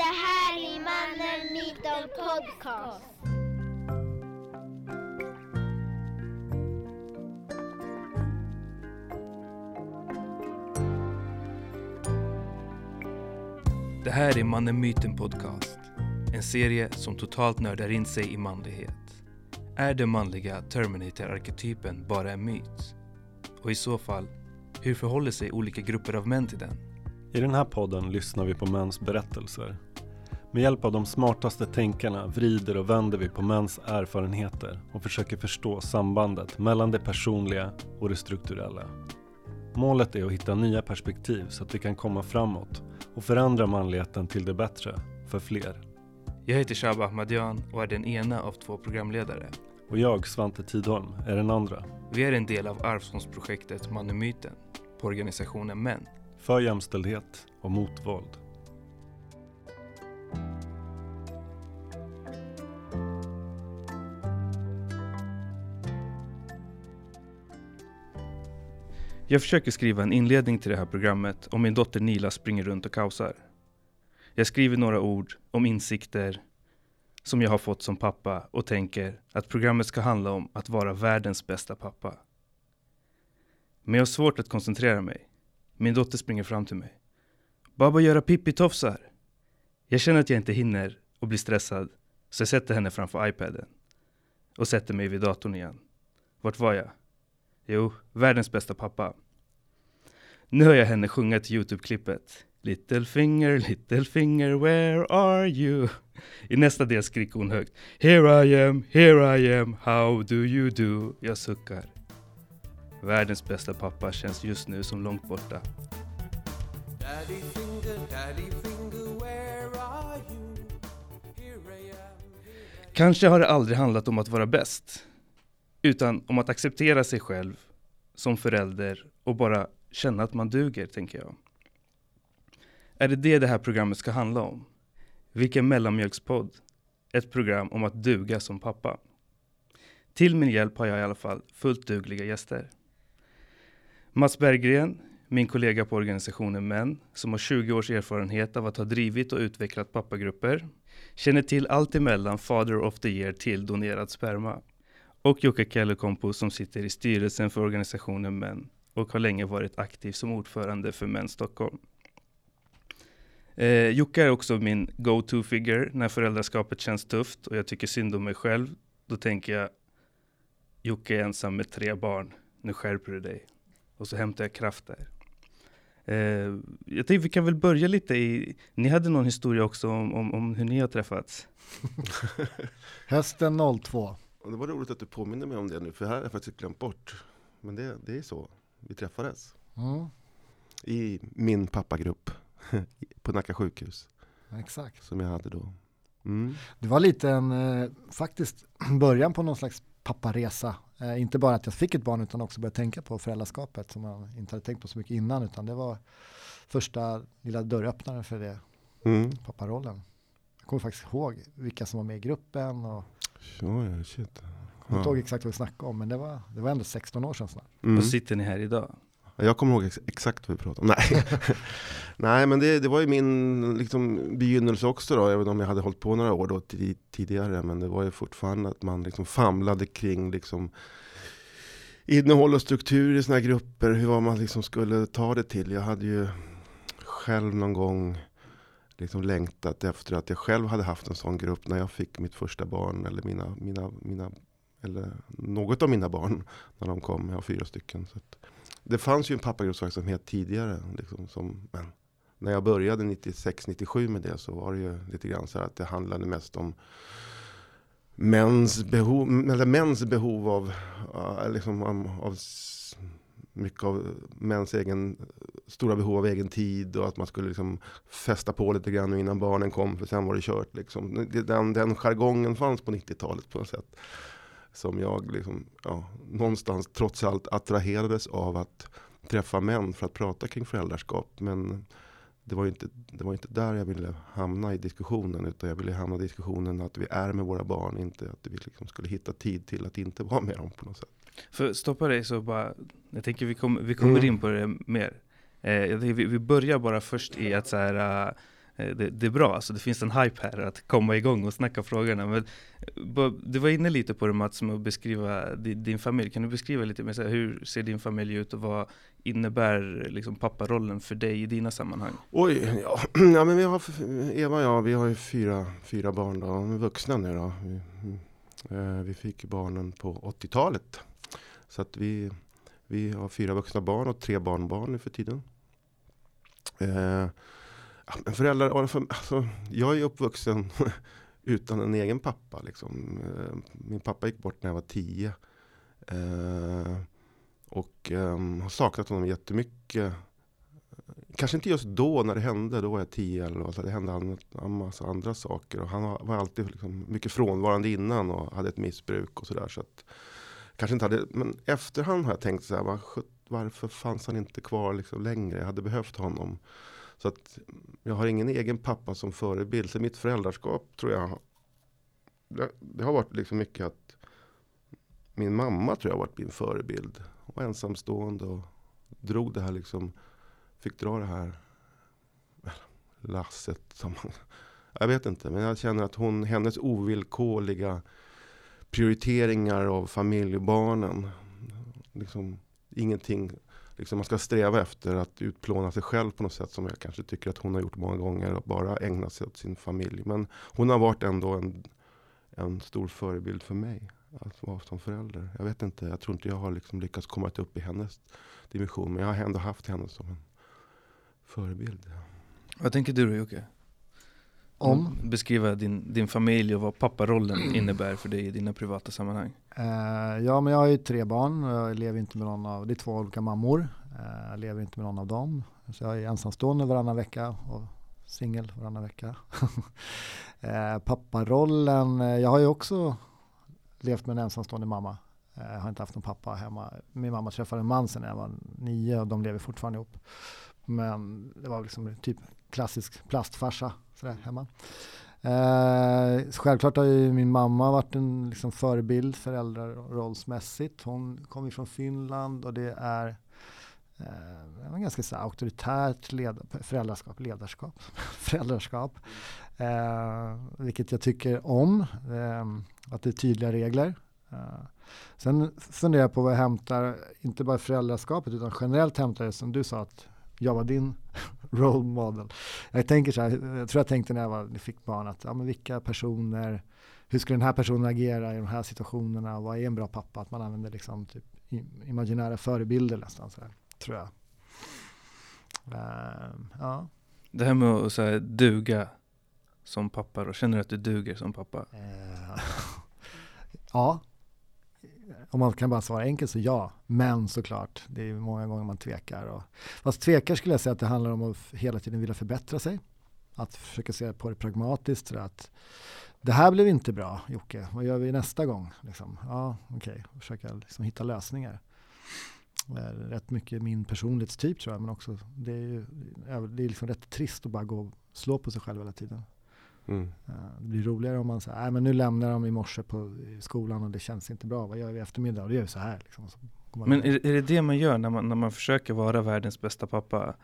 Det här är Mannen Myten Podcast. Det här är Mannen Myten Podcast. En serie som totalt nördar in sig i manlighet. Är den manliga Terminator-arketypen bara en myt? Och i så fall, hur förhåller sig olika grupper av män till den? I den här podden lyssnar vi på mäns berättelser. Med hjälp av de smartaste tänkarna vrider och vänder vi på mäns erfarenheter och försöker förstå sambandet mellan det personliga och det strukturella. Målet är att hitta nya perspektiv så att vi kan komma framåt och förändra manligheten till det bättre för fler. Jag heter Shaba Ahmadian och är den ena av två programledare. Och jag, Svante Tidholm, är den andra. Vi är en del av Arvsfondsprojektet Mannen Myten på organisationen Män. För jämställdhet och mot våld. Jag försöker skriva en inledning till det här programmet och min dotter Nila springer runt och kaosar. Jag skriver några ord om insikter som jag har fått som pappa och tänker att programmet ska handla om att vara världens bästa pappa. Men jag har svårt att koncentrera mig. Min dotter springer fram till mig. Baba göra pippitofsar. Jag känner att jag inte hinner och blir stressad så jag sätter henne framför iPaden och sätter mig vid datorn igen. Vart var jag? Jo, världens bästa pappa. Nu hör jag henne sjunga till Youtube-klippet. Little finger, little finger, where are you? I nästa del skriker hon högt. Here I am, here I am, how do you do? Jag suckar. Världens bästa pappa känns just nu som långt borta. Daddy finger, daddy finger, where are you? Here I am. Kanske har det aldrig handlat om att vara bäst, utan om att acceptera sig själv som förälder och bara känna att man duger, tänker jag. Är det det det här programmet ska handla om? Vilken mellanmjölkspodd? Ett program om att duga som pappa. Till min hjälp har jag i alla fall fullt dugliga gäster. Mats Berggren, min kollega på organisationen Män, som har 20 års erfarenhet av att ha drivit och utvecklat pappagrupper, känner till allt emellan Father of the Year till donerad sperma. Och Jocke Kellekompo som sitter i styrelsen för organisationen Män och har länge varit aktiv som ordförande för Män Stockholm. Eh, Jocke är också min go-to-figure när föräldraskapet känns tufft och jag tycker synd om mig själv. Då tänker jag, Jocke är ensam med tre barn, nu skärper du dig. Och så hämtar jag kraft där. Eh, jag tänkte vi kan väl börja lite i, ni hade någon historia också om, om, om hur ni har träffats. Hösten 02. Och det var roligt att du påminner mig om det nu, för här har jag faktiskt glömt bort. Men det, det är så vi träffades. Mm, I min pappagrupp på Nacka sjukhus, exakt. som jag hade då. Mm. Det var lite en, eh, faktiskt, början på någon slags papparesa. Eh, inte bara att jag fick ett barn utan också började tänka på föräldraskapet som jag inte hade tänkt på så mycket innan utan det var första lilla dörröppnaren för det, Mm. papparollen. Jag kommer faktiskt ihåg vilka som var med i gruppen och Ja, ja, shit. jag kommer inte ihåg exakt vad vi snackade om men det var, det var ändå 16 år sedan snart. Mm. Och sitter ni här idag? Jag kommer ihåg ex exakt vad vi pratade om. Nej, Nej men det, det var ju min liksom, begynnelse också då, även om jag hade hållit på några år då ti- tidigare. Men det var ju fortfarande att man liksom famlade kring liksom, innehåll och struktur i såna här grupper, hur var man liksom skulle ta det till. Jag hade ju själv någon gång liksom längtat efter att jag själv hade haft en sån grupp när jag fick mitt första barn eller mina, mina, mina eller något av mina barn när de kom. Jag har fyra stycken. Så att, det fanns ju en pappagruppsverksamhet tidigare. Liksom, som, men när jag började 96-97 med det så var det ju lite grann så här att det handlade mest om mäns behov, eller mäns behov av, liksom, av, mycket av mäns egen stora behov av egen tid och att man skulle liksom fästa på lite grann innan barnen kom för sen var det kört. Liksom. Den, den jargongen fanns på 90-talet på något sätt. Som jag liksom, ja, någonstans trots allt attraherades av att träffa män för att prata kring föräldraskap. Men det var ju inte, det var inte där jag ville hamna i diskussionen. Utan jag ville hamna i diskussionen att vi är med våra barn. Inte att vi liksom skulle hitta tid till att inte vara med dem på något sätt. För stoppa dig så bara, jag tänker vi, kommer vi kommer Mm. in på det mer. Eh, vi, vi börjar bara först i att så här, eh, det, det är bra, alltså det finns en hype här att komma igång och snacka frågorna. Men eh, du var inne lite på det Mats, med att beskriva din, din familj. Kan du beskriva lite mer, så här, hur ser din familj ut och vad innebär liksom papparollen för dig i dina sammanhang? Oj, ja, ja men vi har, Eva och jag, vi har ju fyra, fyra barn då, de är vuxna nu då. Vi, eh, vi fick barnen på 80-talet. Så att vi, vi har fyra vuxna barn och tre barnbarn nu för tiden. Eh, föräldrar, alltså, jag är uppvuxen utan en egen pappa. Liksom. Eh, min pappa gick bort när jag var tio. Eh, och eh, har saknat honom jättemycket. Kanske inte just då när det hände, då var jag 10 eller vad, det hände en, en massa andra saker. Och han var, alltid liksom mycket frånvarande innan och hade ett missbruk och sådär. Så att, kanske inte hade, men efterhand har jag tänkt så här, var, varför fanns han inte kvar liksom längre? Jag hade behövt honom. Så att jag har ingen egen pappa som förebild. Så mitt föräldraskap tror jag, det, det har varit liksom mycket att min mamma tror jag har varit min förebild. Och ensamstående och drog det här liksom, fick dra det här lasset. Som, jag vet inte, men jag känner att hon, hennes ovillkorliga prioriteringar av familj och Liksom, ingenting, liksom man ska sträva efter att utplåna sig själv på något sätt som jag kanske tycker att hon har gjort många gånger och bara ägna sig åt sin familj. Men hon har varit ändå en, en stor förebild för mig att vara som förälder. Jag vet inte, jag tror inte jag har liksom lyckats komma upp i hennes dimension. Men jag har ändå haft henne som en förebild. Vad tänker du då Jocke? Om? Beskriva din, din familj och vad papparollen innebär för dig i dina privata sammanhang. Eh, ja, men jag har ju tre barn och jag lever inte med någon av, det är två olika mammor. Eh, jag lever inte med någon av dem. Så jag är ensamstående varannan vecka och singel varannan vecka. eh, papparollen, jag har ju också levt med en ensamstående mamma. Jag har inte haft någon pappa hemma. Min mamma träffade en man sen jag var nio och de lever fortfarande ihop. Men det var liksom typ klassisk plastfarsa sådär hemma. Eh, självklart har ju min mamma varit en liksom, förebild föräldrarollsmässigt. Hon kommer ju från Finland och det är eh, en ganska så här, auktoritärt leda, föräldraskap, ledarskap, föräldraskap. Eh, vilket jag tycker om. Eh, att det är tydliga regler. Eh, sen funderar jag på vad jag hämtar, inte bara föräldraskapet utan generellt hämtar det som du sa att jag var din role model. Jag tänker så här, jag tror jag tänkte när jag var, fick barn att ja, men vilka personer, hur skulle den här personen agera i de här situationerna, vad är en bra pappa? Att man använder liksom typ imaginära förebilder nästan så här, tror jag. Ehm, ja. Det här med att så här, duga som pappa då, känner du att du duger som pappa? Eh, ja, om man kan bara svara enkelt så ja, men såklart, det är många gånger man tvekar. Och, fast tvekar skulle jag säga att det handlar om att hela tiden vilja förbättra sig. Att försöka se på det pragmatiskt. Så att det här blev inte bra Jocke, vad gör vi nästa gång? Liksom, ja, okej, försöka liksom hitta lösningar. Det är rätt mycket min personlighetstyp tror jag, men också det är, ju, det är liksom rätt trist att bara gå och slå på sig själv hela tiden. Mm. Eh, Det blir roligare om man säger, nej men nu lämnar de i morse på skolan och det känns inte bra, vad gör vi i eftermiddag? Och det gör vi så här. Liksom. Så Men är, är det det man gör när man, när man försöker vara världens bästa pappa?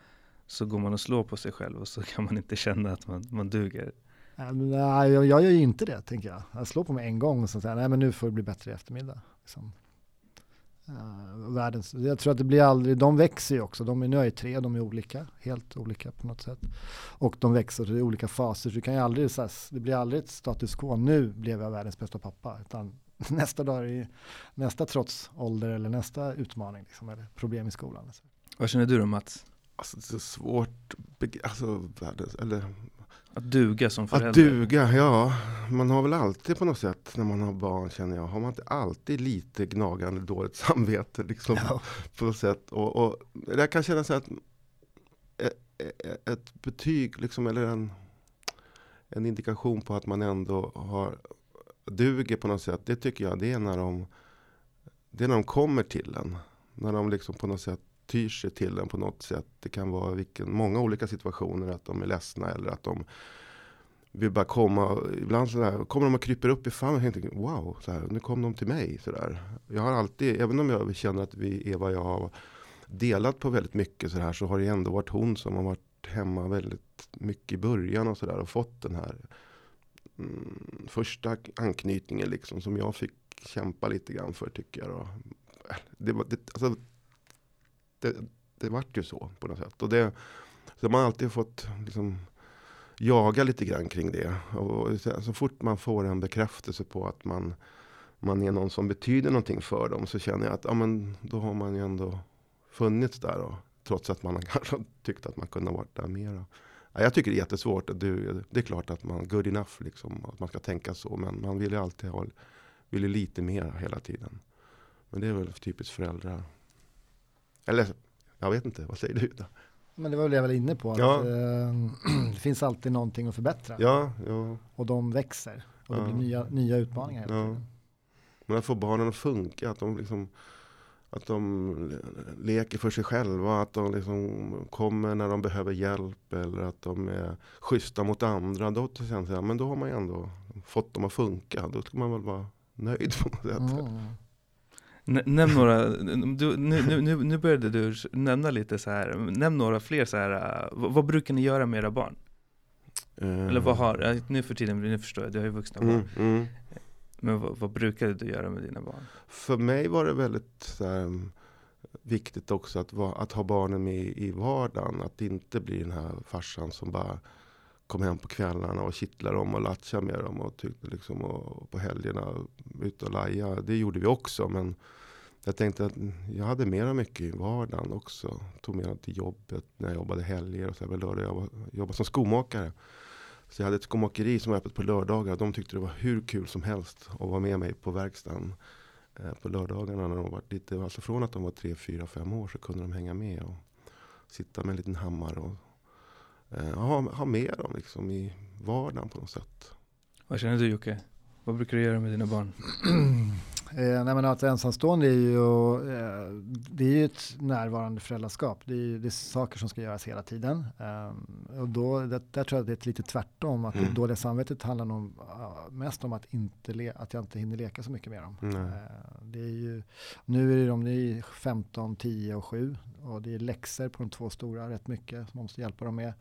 Så går man och slår på sig själv och så kan man inte känna att man, man duger. Nej, men nej, jag, jag gör ju inte det, tänker jag. Jag slår på mig en gång och så säger nej men nu får det bli bättre i eftermiddag. Liksom. Eh, världens, jag tror att det blir aldrig, de växer ju också, de är, nu är tre, de är olika, helt olika på något sätt. Och de växer det är olika faser, så du kan ju aldrig, så här, det blir aldrig ett status quo, nu blev jag världens bästa pappa, utan nästa dag är det ju nästa trotsålder eller nästa utmaning, liksom, eller problem i skolan. Vad känner du då Mats? Alltså, det är så svårt, alltså, världens, eller Att duga som förälder? Att duga, ja. Man har väl alltid på något sätt när man har barn känner jag, har man inte alltid lite gnagande dåligt samvete liksom, Ja. på något sätt. Och, och jag kan känna så att ett, ett betyg liksom, eller en, en indikation på att man ändå har duger på något sätt. Det tycker jag det är när de, det är när de kommer till en. När de liksom på något sätt tyr sig till den på något sätt. Det kan vara vilken, många olika situationer. Att de är ledsna eller att de vill bara komma. Ibland så där, kommer de och kryper upp i famnen. Jag tänker, wow, så här, nu kom de till mig. Så där. Jag har alltid, även om jag känner att vi, Eva och jag har delat på väldigt mycket så här. Så har det ändå varit hon som har varit hemma väldigt mycket i början och sådär och fått den här mm, första anknytningen liksom som jag fick kämpa lite grann för tycker jag. Då. Det, var, det, alltså, det, det vart ju så på något sätt. Och det, så man har alltid fått liksom, jaga lite grann kring det. Och så, så fort man får en bekräftelse på att man, man är någon som betyder någonting för dem så känner jag att ja, men, då har man ju ändå funnits där. Och, trots att man kanske tyckt att man kunde ha varit där mera. Ja, jag tycker det är jättesvårt. Det, det är klart att man good enough liksom, att man ska tänka så. Men man vill ju alltid ha vill ju lite mer hela tiden. Men det är väl typiskt föräldrar. Eller jag vet inte, vad säger du? Då? Men det var väl jag var inne på. Att, Ja. eh, det finns alltid någonting att förbättra. Ja, ja. Och de växer. Och det blir nya, nya utmaningar hela tiden. Men att få barnen att funka, att de liksom att de leker för sig själva, att de liksom kommer när de behöver hjälp eller att de är schyssta mot andra. Då men då har man ju ändå fått dem att funka. Då ska man väl vara nöjd på något sätt. Mm. Nämn några, du, nu, nu, nu, började du nämna lite så här, nämn några fler så här, vad, vad brukar ni göra med era barn? Eh, Eller vad har, nu för tiden, nu förstår jag, du har ju vuxna barn. mm, mm. Men vad, vad brukade du göra med dina barn? För mig var det väldigt så här, mm, viktigt också att, att ha barnen med i vardagen. Att inte bli den här farsan som bara kom hem på kvällarna och kittlade dem och latchade med dem. Och, tyckte liksom, och på helgerna ut och laja. Det gjorde vi också. Men jag tänkte att jag hade mera mycket i vardagen också. Tog med dem till jobbet när jag jobbade helger. Och så här, lördag jag jobbade som skomakare. Så jag hade ett skomakeri som var öppet på lördagar. De tyckte det var hur kul som helst att vara med mig på verkstaden eh, på lördagarna när de var lite, alltså från att de var tre, fyra, fem år så kunde de hänga med och sitta med en liten hammare och eh, ha, ha med dem liksom i vardagen på något sätt. Vad känner du Jocke? Vad brukar du göra med dina barn? Eh, nej men att ensamstående är ju, eh, det är ju ett närvarande föräldraskap. Det är, ju- det är saker som ska göras hela tiden. Eh, och då, det, där tror jag att det är lite tvärtom. Att det Mm. dåliga samvetet handlar nog ja, mest om att, inte le, att jag inte hinner leka så mycket med dem. Eh, det är ju, nu är det de det är 15, 10 och 7. Och det är läxor på de två stora rätt mycket som man måste hjälpa dem med.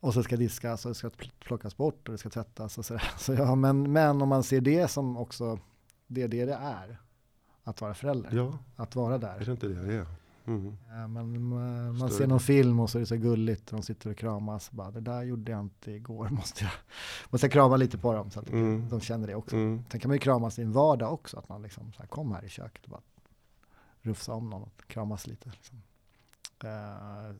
Och så ska diskas och det ska pl- plockas bort och det ska tvättas och sådär. Så ja, men, men om man ser det som också det är det det är. Att vara förälder. Ja, Att vara är där. det inte det det är? Mm. Ja, man, man, man Större. ser någon film och så är det så gulligt. De sitter och kramas. Bara, det där gjorde jag inte igår. Måste jag, måste jag krama lite på dem så att Mm. de känner det också. Mm. Sen kan man ju kramas i en vardag också. Att man liksom så här, kom här i köket och bara rufsa om någon och kramas lite. Liksom. Eh,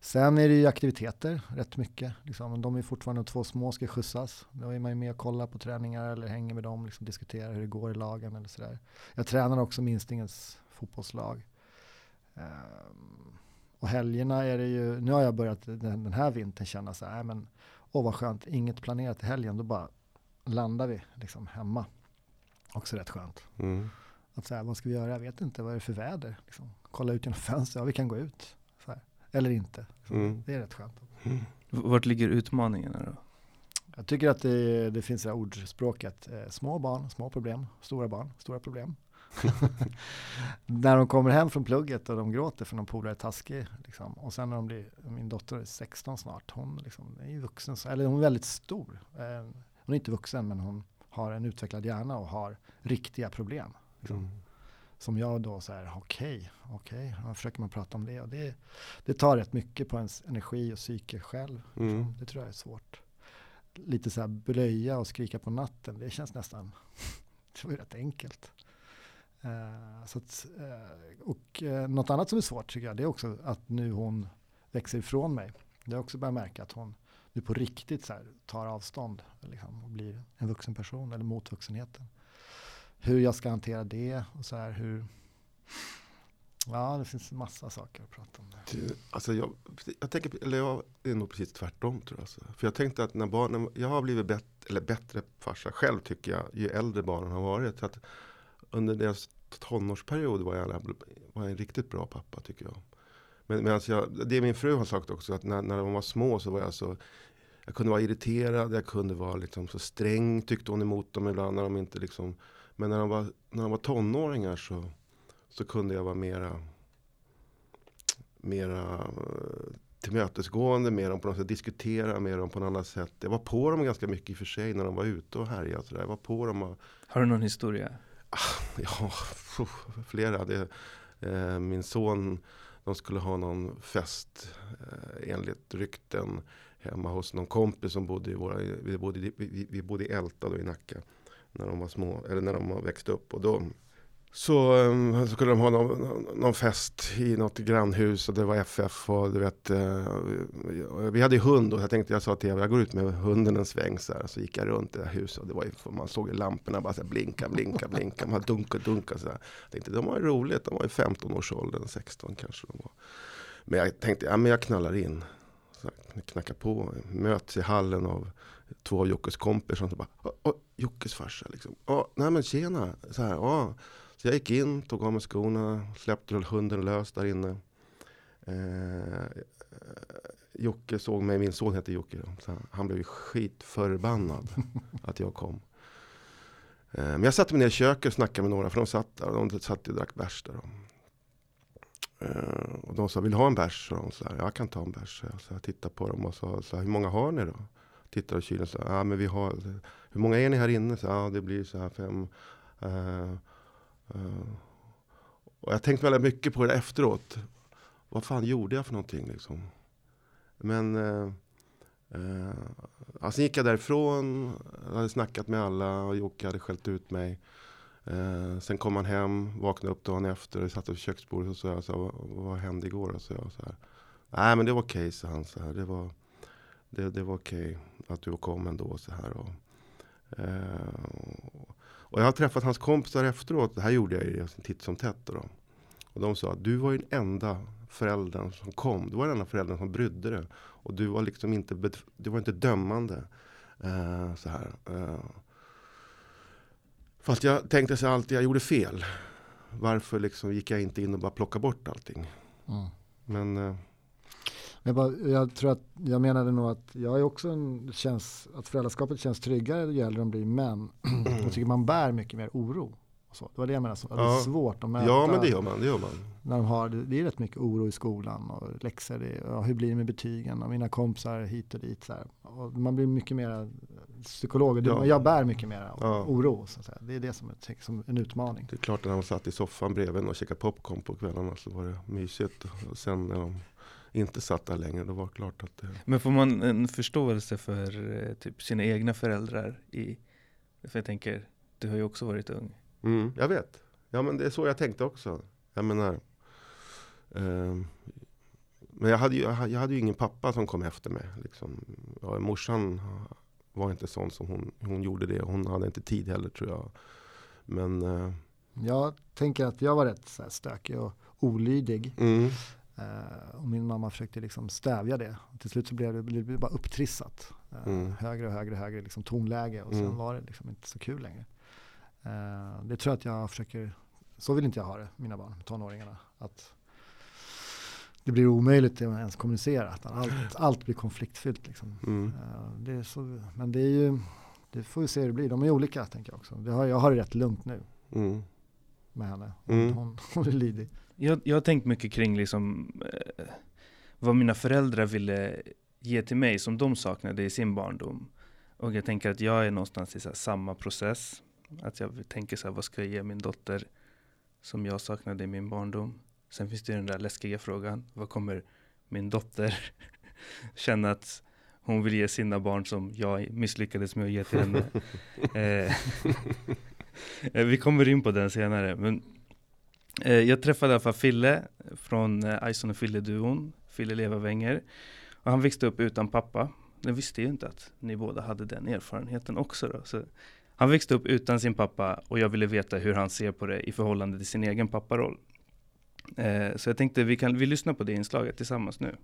sen är det ju aktiviteter rätt mycket. Liksom. De är fortfarande två små ska skjutsas. Då är man ju med och kollar på träningar eller hänger med dem. Liksom, diskuterar hur det går i lagen eller sådär. Jag tränar också minstingens fotbollslag. Ehm, och helgerna är det ju, nu har jag börjat den, den här vintern känna så här, "Nej, men åh vad skönt, inget planerat i helgen, då bara landar vi liksom hemma. Också rätt skönt. Mm. Att så här, vad ska vi göra? Jag vet inte, vad är det för väder? Liksom. Kolla ut genom fönstret, ja vi kan gå ut. Så här. Eller inte. Så Mm. Det är rätt skönt. V- Vart ligger utmaningarna då? Jag tycker att det, det finns det här ordspråket, eh, små barn, små problem, stora barn, stora problem. när de kommer hem från plugget och de gråter för någon polare är taskig. Liksom. Och sen när de blir, min dotter är 16 snart, hon liksom, är ju vuxen, eller hon är väldigt stor. Eh, hon är inte vuxen men hon har en utvecklad hjärna och har riktiga problem. Liksom. Mm. Som jag då så här, okej, okej, då försöker man prata om det. Och det, det tar rätt mycket på ens energi och psyke själv. Mm. Det tror jag är svårt. Lite så här blöja och skrika på natten, det känns nästan, det var ju rätt enkelt. Eh, så att, eh, och uh, något annat som är svårt tycker jag, det är också att nu hon växer ifrån mig. Det har också börjat märka att hon nu på riktigt så här, tar avstånd liksom, och blir en vuxen person eller mot vuxenheten. Hur jag ska hantera det och så här hur, ja det finns massa saker att prata om. Där. Du, Alltså jag, jag tänker, eller jag är nog precis tvärtom tror jag. Alltså. För jag tänkte att när barnen, jag har blivit bättre, eller bättre farsa själv tycker jag, ju äldre barnen har varit. Så att under deras tonårsperiod var jag, var jag en riktigt bra pappa tycker jag. Men, men alltså jag, det min fru har sagt också, att när, när de var små så var jag så, jag kunde vara irriterad, jag kunde vara liksom så sträng, tyckte hon emot dem ibland när de inte liksom, men när de var, när de var tonåringar så, så kunde jag vara mera mera eh, tillmötesgående med dem på något sätt, diskutera med dem på något annat sätt. Jag var på dem ganska mycket i och för sig när de var ute och härjade. Jag var på dem och Har du någon historia? Ja, pff, flera. Det, eh, min son, de skulle ha någon fest eh, enligt rykten hemma hos någon kompis som bodde i våra, vi bodde, vi, vi bodde i Älta då i Nacka. När de var små, eller när de har växt upp. Och då så, ehm, så skulle de ha någon, någon fest i något grannhus och det var FF och du vet. Eh, vi- hade ju hund och jag tänkte, jag sa till Eva, jag går ut med hunden en sväng så här. Så gick jag runt i det här huset och det var ju, man såg ju lamporna bara så här blinka, blinka, blinka. Man dunkar, dunkar så här. Jag tänkte, de var ju roligt, de var i 15-årsåldern, 16 kanske de var. Men jag tänkte, ja men jag knallar in. Så jag knackar på, möts i hallen av två av Jockes kompisar som bara, åh, Jockes farsa liksom. Åh, nej men tjena, så här, åh. Så jag gick in, tog av mig skorna, släppte hunden lös där inne. Eh, Jocke såg mig, min son heter Jocke, då, han- han blev ju skitförbannad att jag kom. Eh, men jag satte mig ner i köket och snackade med några, för de satt där. och De satt och drack bärs där. Eh, och de sa, vill du ha en bärs? Och de sa, jag kan ta en bärs. Så jag, tittade på dem och sa, hur många har ni då? Tittar i kylen och sa, ah, men vi har, hur många är ni här inne? Så, ja det blir så här fem. Uh, uh. och jag tänkte väldigt mycket på det efteråt. Vad fan gjorde jag för någonting liksom? Men uh, uh, ja, sen gick jag därifrån, jag hade snackat med alla och Jocke hade skällt ut mig. Uh, sen kom han hem, vaknade upp dagen efter och satt vid köksbordet och så jag, så, här, vad, vad hände igår? Och så jag, så här, Nej men det var okej, sa han. Så här, det var, det, det var okej att du kom ändå. Så här, och, eh, och jag har träffat hans kompisar efteråt. Det här gjorde jag ju titt som tätt. Då. Och de sa att du var ju den enda föräldern som kom. Du var den enda föräldern som brydde dig. Och du var liksom inte, du var inte dömande. Eh, så här. Eh, fast jag tänkte så alltid, jag gjorde fel. Varför liksom gick jag inte in och bara plockade bort allting? Mm. Men eh, Jag, bara, jag tror att jag menade nog att jag är också en, känns, att föräldraskapet känns tryggare ju äldre de blir men jag tycker man bär mycket mer oro. Och så. Det var det jag menade, så, att det är Ja. svårt att möta. ja, men det gör man. Det gör man. när de har, det är rätt mycket oro i skolan och läxor. Det, ja, hur blir det med betygen och mina kompisar hit och dit. Så. Och man blir mycket mer psykolog. och Ja. Jag bär mycket mer Ja. oro. Så. Det är det som tänker som en utmaning. Det är klart när de satt i soffan bredvid och käkade popcorn på kvällarna så var det mysigt. Och sen när de inte satt där längre, då var det klart att det... Men får man en förståelse för eh, typ sina egna föräldrar i, för jag tänker, du har ju också varit ung. Mm, jag vet. Ja men det är så jag tänkte också. Jag menar. ehm, men jag hade, ju, jag hade jag hade ju ingen pappa som kom efter mig. Liksom. Ja, morsan var inte sån som hon, hon gjorde det. Hon hade inte tid heller tror jag. Men eh, Jag tänker att jag var rätt så här, stökig och olydig. mm, Eh, och min mamma försökte liksom stävja det. Till slut så blev det, blev det bara upptrissat. Eh, Mm. Högre och högre, högre liksom tonläge och sen Mm. var det liksom inte så kul längre. Eh, det tror jag att jag försöker, så vill inte jag ha det, mina barn, tonåringarna. Att det blir omöjligt att ens kommunicera. Att allt, allt blir konfliktfyllt. Liksom. mm, det så, men det är ju, det får vi se hur det blir. De är olika tänker jag också. Har, jag har det rätt lugnt nu mm, med henne. Mm. Hon, hon är lydig. Jag, jag har tänkt mycket kring liksom, eh, vad mina föräldrar ville ge till mig som de saknade i sin barndom. Och jag tänker att jag är någonstans i här samma process. Att jag tänker så här, vad ska jag ge min dotter som jag saknade i min barndom? Sen finns det ju den där läskiga frågan, vad kommer min dotter känna att hon vill ge sina barn som jag misslyckades med att ge till henne? eh, eh, vi kommer in på den senare. Men Eh, jag träffade i alla fall Fille från eh, Ison och Fille-duon, Fille Levavänger. Och han växte upp utan pappa. Jag visste ju inte att ni båda hade den erfarenheten också. Då. Så han växte upp utan sin pappa och jag ville veta hur han ser på det i förhållande till sin egen papparoll. Eh, så jag tänkte vi kan vi lyssna på det inslaget tillsammans nu.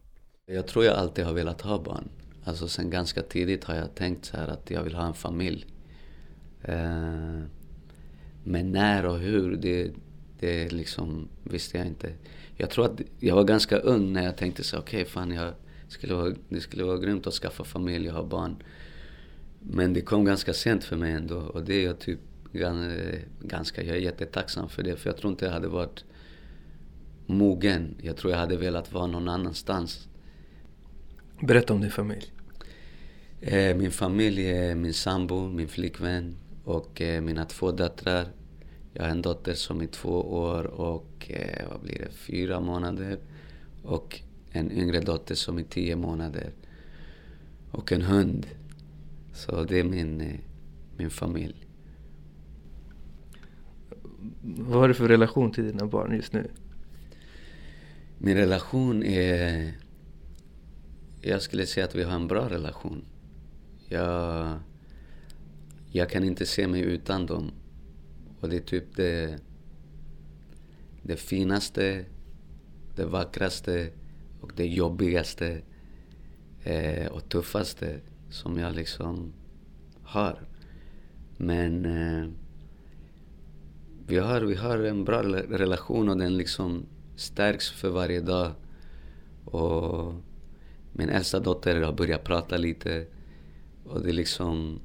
Jag tror jag alltid har velat ha barn. Alltså sen ganska tidigt har jag tänkt så här att jag vill ha en familj. Eh, men när och hur, det, det liksom visste jag inte. Jag tror att jag var ganska ung när jag tänkte så okej okay, fan jag skulle vara, det skulle vara grymt att skaffa familj och ha barn. Men det kom ganska sent för mig ändå och det är jag typ gan- ganska, jag är jättetacksam för det för jag tror inte jag hade varit mogen. Jag tror jag hade velat vara någon annanstans. Berätta om din familj. Eh, min familj är min sambo, min flickvän och eh, mina två döttrar. Jag har en dotter som är två år och eh, vad blir det, fyra månader. Och en yngre dotter som är tio månader. Och en hund. Så det är min, eh, min familj. Vad har du för relation till dina barn just nu? Min relation är... Jag skulle säga att vi har en bra relation. Jag, jag kan inte se mig utan dem. Och det är typ det, det finaste, det vackraste och det jobbigaste eh, och tuffaste som jag liksom har. Men eh, vi, har, vi har en bra relation och den liksom stärks för varje dag. Och min äldsta dotter har börjat prata lite. Och det är liksom...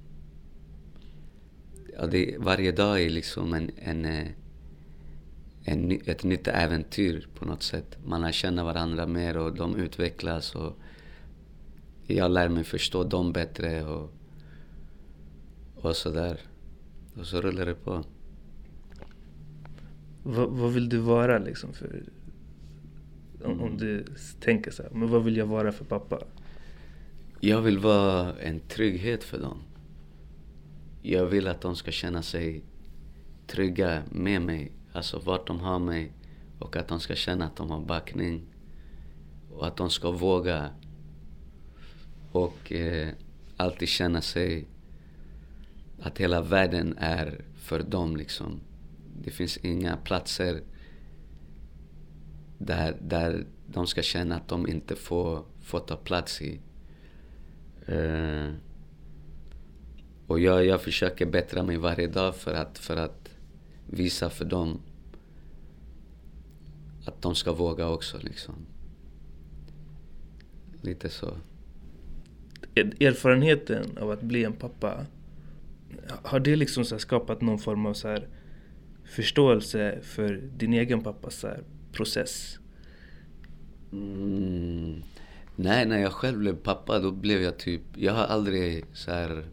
Ja, det, varje dag är liksom en, en, eh, en, ett nytt äventyr på något sätt. Man lär känna varandra mer och de utvecklas. Och jag lär mig förstå dem bättre och, och sådär. Och så rullar det på. Vad, vad vill du vara liksom för... Om, om du tänker så här, men vad vill jag vara för pappa? Jag vill vara en trygghet för dem. Jag vill att de ska känna sig trygga med mig, alltså vart de har mig. Och att de ska känna att de har backning. Och att de ska våga. Och eh, alltid känna sig att hela världen är för dem liksom. Det finns inga platser där, där de ska känna att de inte får, får ta plats i. Eh, och jag, jag försöker bättra mig varje dag för att, för att visa för dem att de ska våga också liksom. Lite så. Er- Erfarenheten av att bli en pappa, har det liksom så skapat någon form av så här förståelse för din egen pappas så process? Mm. Nej, när jag själv blev pappa då blev jag typ... Jag har aldrig så här...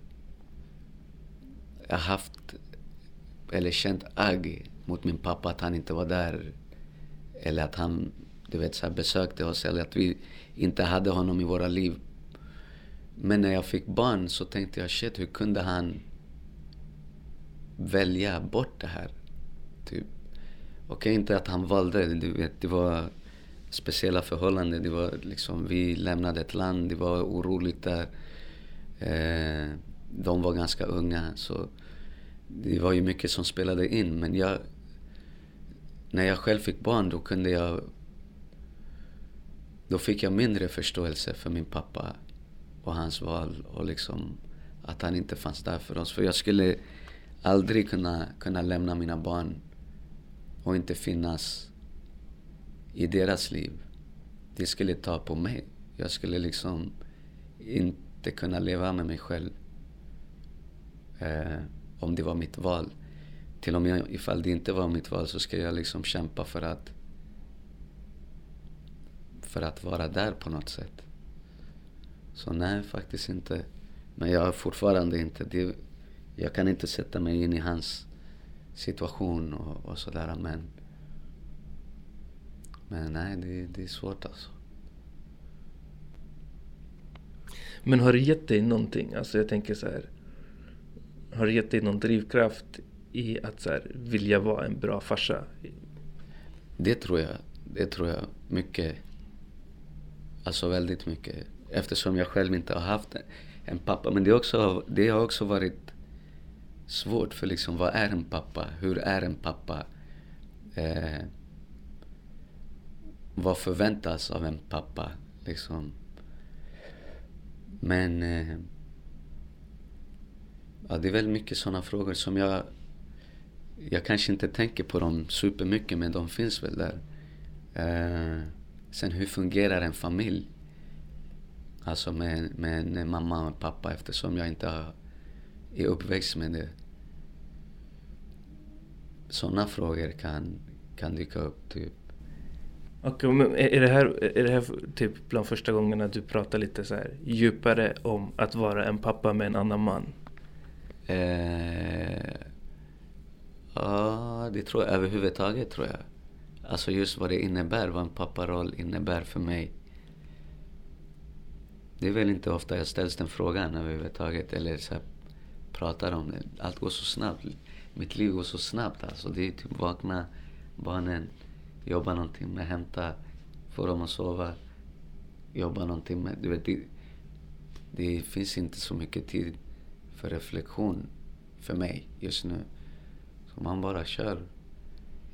Jag har haft eller känt agg mot min pappa att han inte var där. Eller att han du vet, så här, besökte oss eller att vi inte hade honom i våra liv. Men när jag fick barn så tänkte jag shit, hur kunde han välja bort det här? Typ. Okej, inte att han valde, du vet, det var speciella förhållanden. Det var liksom, vi lämnade ett land, det var oroligt där. Eh, de var ganska unga, så det var ju mycket som spelade in. Men jag, när jag själv fick barn, då kunde jag... Då fick jag mindre förståelse för min pappa och hans val och liksom att han inte fanns där för oss. För jag skulle aldrig kunna, kunna lämna mina barn och inte finnas i deras liv. Det skulle ta på mig. Jag skulle liksom inte kunna leva med mig själv. Eh, om det var mitt val. Till och med ifall det inte var mitt val så ska jag liksom kämpa för att för att vara där på något sätt. Så nej, faktiskt inte. Men jag har fortfarande inte... Det, jag kan inte sätta mig in i hans situation och, och sådär. Men, men nej, det, det är svårt alltså. Men har det gett dig någonting? Alltså jag tänker så här. Har det gett dig någon drivkraft i att så här, vilja vara en bra farsa? Det tror jag. Det tror jag mycket. Alltså väldigt mycket. Eftersom jag själv inte har haft en pappa. Men det, också, det har också varit svårt. För liksom, vad är en pappa? Hur är en pappa? Eh, vad förväntas av en pappa? Liksom. Men... Eh, ja, det är väldigt mycket sådana frågor som jag... Jag kanske inte tänker på dem supermycket, men de finns väl där. Eh, sen hur fungerar en familj? Alltså med, med en mamma och pappa eftersom jag inte har, är uppväxt med det. Sådana frågor kan, kan dyka upp. Typ. Och men är är det här, är det här typ bland första gångerna du pratar lite så här djupare om att vara en pappa med en annan man? Eh, ja, det tror jag överhuvudtaget tror jag. Alltså just vad det innebär, vad en papparoll innebär för mig. Det är väl inte ofta jag ställs den frågan överhuvudtaget eller så här, pratar om det. Allt går så snabbt. Mitt liv går så snabbt alltså. Det är typ vakna, barnen, jobba någon timme, hämta, få dem att sova, jobba någon timme. Du vet, det, det finns inte så mycket tid för reflektion för mig just nu. Så man bara kör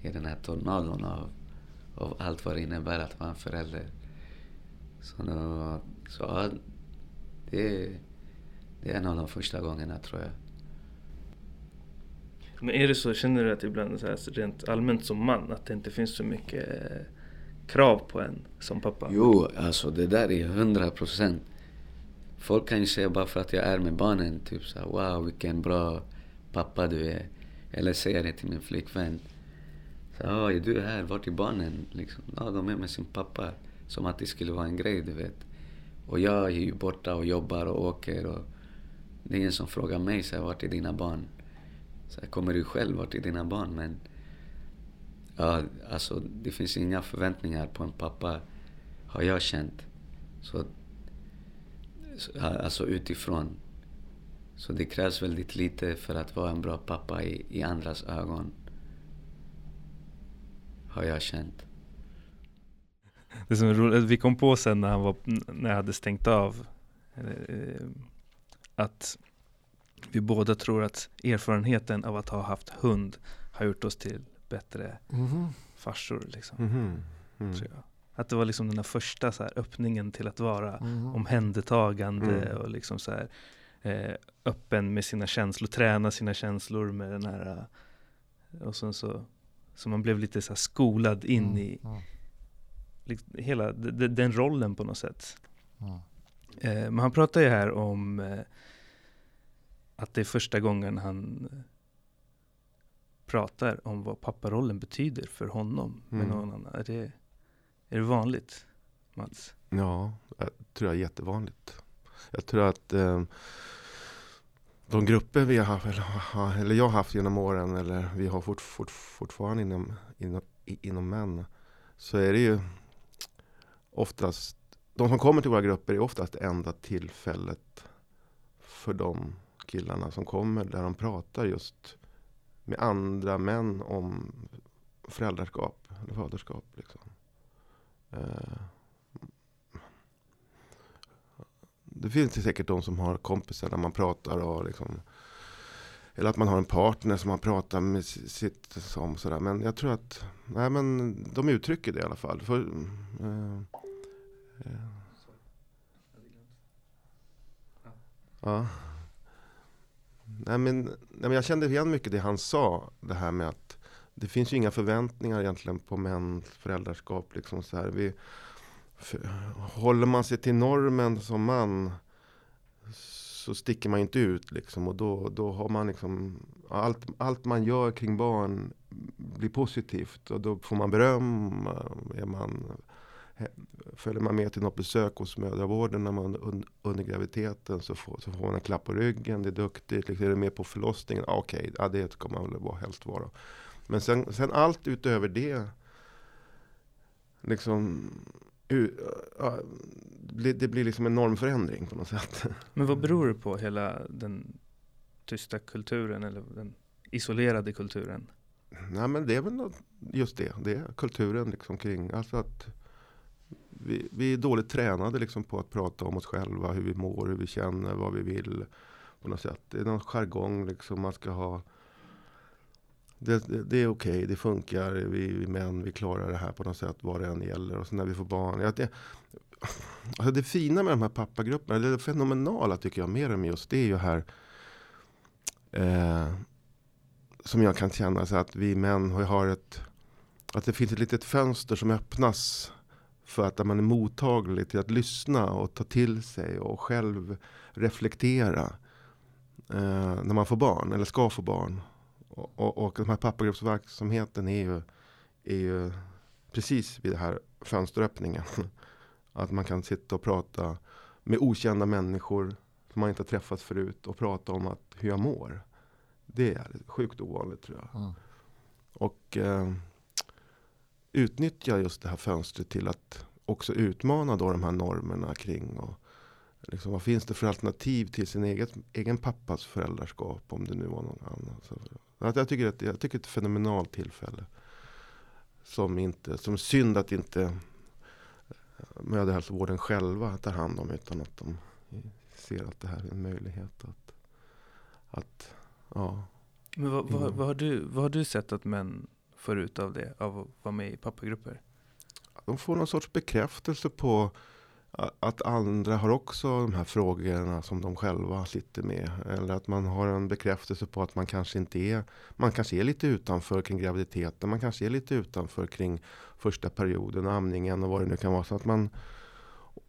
i den här tornadon av, av allt vad det innebär att vara en förälder. Så, då, så ja, det, det är en av de första gångerna tror jag. Men är det så, känner du att ibland så här, rent allmänt som man att det inte finns så mycket eh, krav på en som pappa? Jo, alltså det där är hundra procent. Folk kan ju säga bara för att jag är med barnen, typ så här, wow vilken bra pappa du är. Eller säga det till min flickvän. Så, ja, är du här? Vart är barnen? Liksom, ja, de är med sin pappa. Som att det skulle vara en grej, du vet. Och jag är ju borta och jobbar och åker och det är ingen som frågar mig så här, vart är dina barn? Så här, kommer du själv, vart är dina barn? Men ja, alltså det finns inga förväntningar på en pappa, har jag känt. Så, så, alltså utifrån. Så det krävs väldigt lite för att vara en bra pappa i, i andras ögon. Har jag känt. Det som är roligt, vi kom på sen när, han var, när jag hade stängt av eh, att vi båda tror att erfarenheten av att ha haft hund har gjort oss till bättre Mhm. farsor. Liksom, Mhm. Mm. tror jag. Att det var liksom den här första så här, öppningen till att vara Mhm. omhändertagande Mm. och liksom så här, eh, öppen med sina känslor, träna sina känslor med den här eh, och sen så, så man blev lite så här skolad in Mm, i liksom, hela de- de- den rollen på något sätt. Eh, men han pratar ju här om eh, att det är första gången han eh, pratar om vad papparollen betyder för honom med Mm. någon annan. Är det, är det vanligt, Mats? Ja, jag tror jag är jättevanligt. Jag tror att eh, de grupper vi har haft, eller, eller jag har haft genom åren, eller vi har fort, fort, fortfarande inom, inom, inom män, så är det ju oftast, de som kommer till våra grupper är oftast det enda tillfället för de killarna som kommer där de pratar just med andra män om föräldraskap eller faderskap. Liksom. Eh, det finns ju säkert de som har kompisar där man pratar och liksom eller att man har en partner som man pratar med sitt som sådär. Men jag tror att nej, men de uttrycker det i alla fall. För, eh, eh, ja. Nej, men, nej, men jag kände igen mycket det han sa. Det här med att det finns ju inga förväntningar egentligen på mäns föräldraskap. Liksom så här. Vi, för, håller man sig till normen som man så sticker man ju inte ut. Liksom, och då, då har man liksom allt, allt man gör kring barn blir positivt. Och då får man beröm. Är man, följer man med till något besök hos mödravården när man un, under graviditeten så får, så får man en klapp på ryggen. Det är duktigt. Liksom, är du med på förlossningen? Ah, Okej, ja, det ska man väl helst vara. Men sen, sen allt utöver det. Liksom det blir liksom en normförändring på något sätt. Men vad beror det på hela den tysta kulturen eller den isolerade kulturen? Nej men det är väl något- just det. Det är kulturen liksom kring. Alltså att vi, vi är dåligt tränade liksom på att prata om oss själva. Hur vi mår, hur vi känner, vad vi vill. På något sätt. Det är någon jargong liksom man ska ha. Det, det, det är okej, det funkar. Vi, vi män, vi klarar det här på något sätt. Vad det än gäller. Och sen när vi får barn. Ja, det, alltså det fina med de här pappagrupperna. Det fenomenala tycker jag mer dem just. Det är ju här. Eh, som jag kan känna så att vi män har- har ett att det finns ett litet fönster som öppnas för att man är mottaglig till att lyssna och ta till sig och själv reflektera eh, när man får barn eller ska få barn. Och, och, och den här pappagruppsverksamheten är ju, är ju precis vid den här fönsteröppningen. Att man kan sitta och prata med okända människor som man inte har träffat förut och prata om att hur jag mår. Det är sjukt ovanligt tror jag. Mm. Och eh, utnyttja just det här fönstret till att också utmana då de här normerna kring och liksom, vad finns det för alternativ till sin eget, egen pappas föräldraskap om det nu var någon annan. Så, att jag, tycker att, jag tycker det är ett fenomenalt tillfälle. Som, inte, som synd att inte eh, mödrahälsovården själva tar hand om utan att de ser att det här är en möjlighet att, att ja, Men vad, vad, Mm. vad, har du, vad har du sett att män får ut av det, av att vara med i pappagrupper? de får någon sorts bekräftelse på att andra har också de här frågorna som de själva sitter med. Eller att man har en bekräftelse på att man kanske inte är, man kanske är lite utanför kring graviditeten. Man kanske är lite utanför kring första perioden, amningen och vad det nu kan vara. Så att man,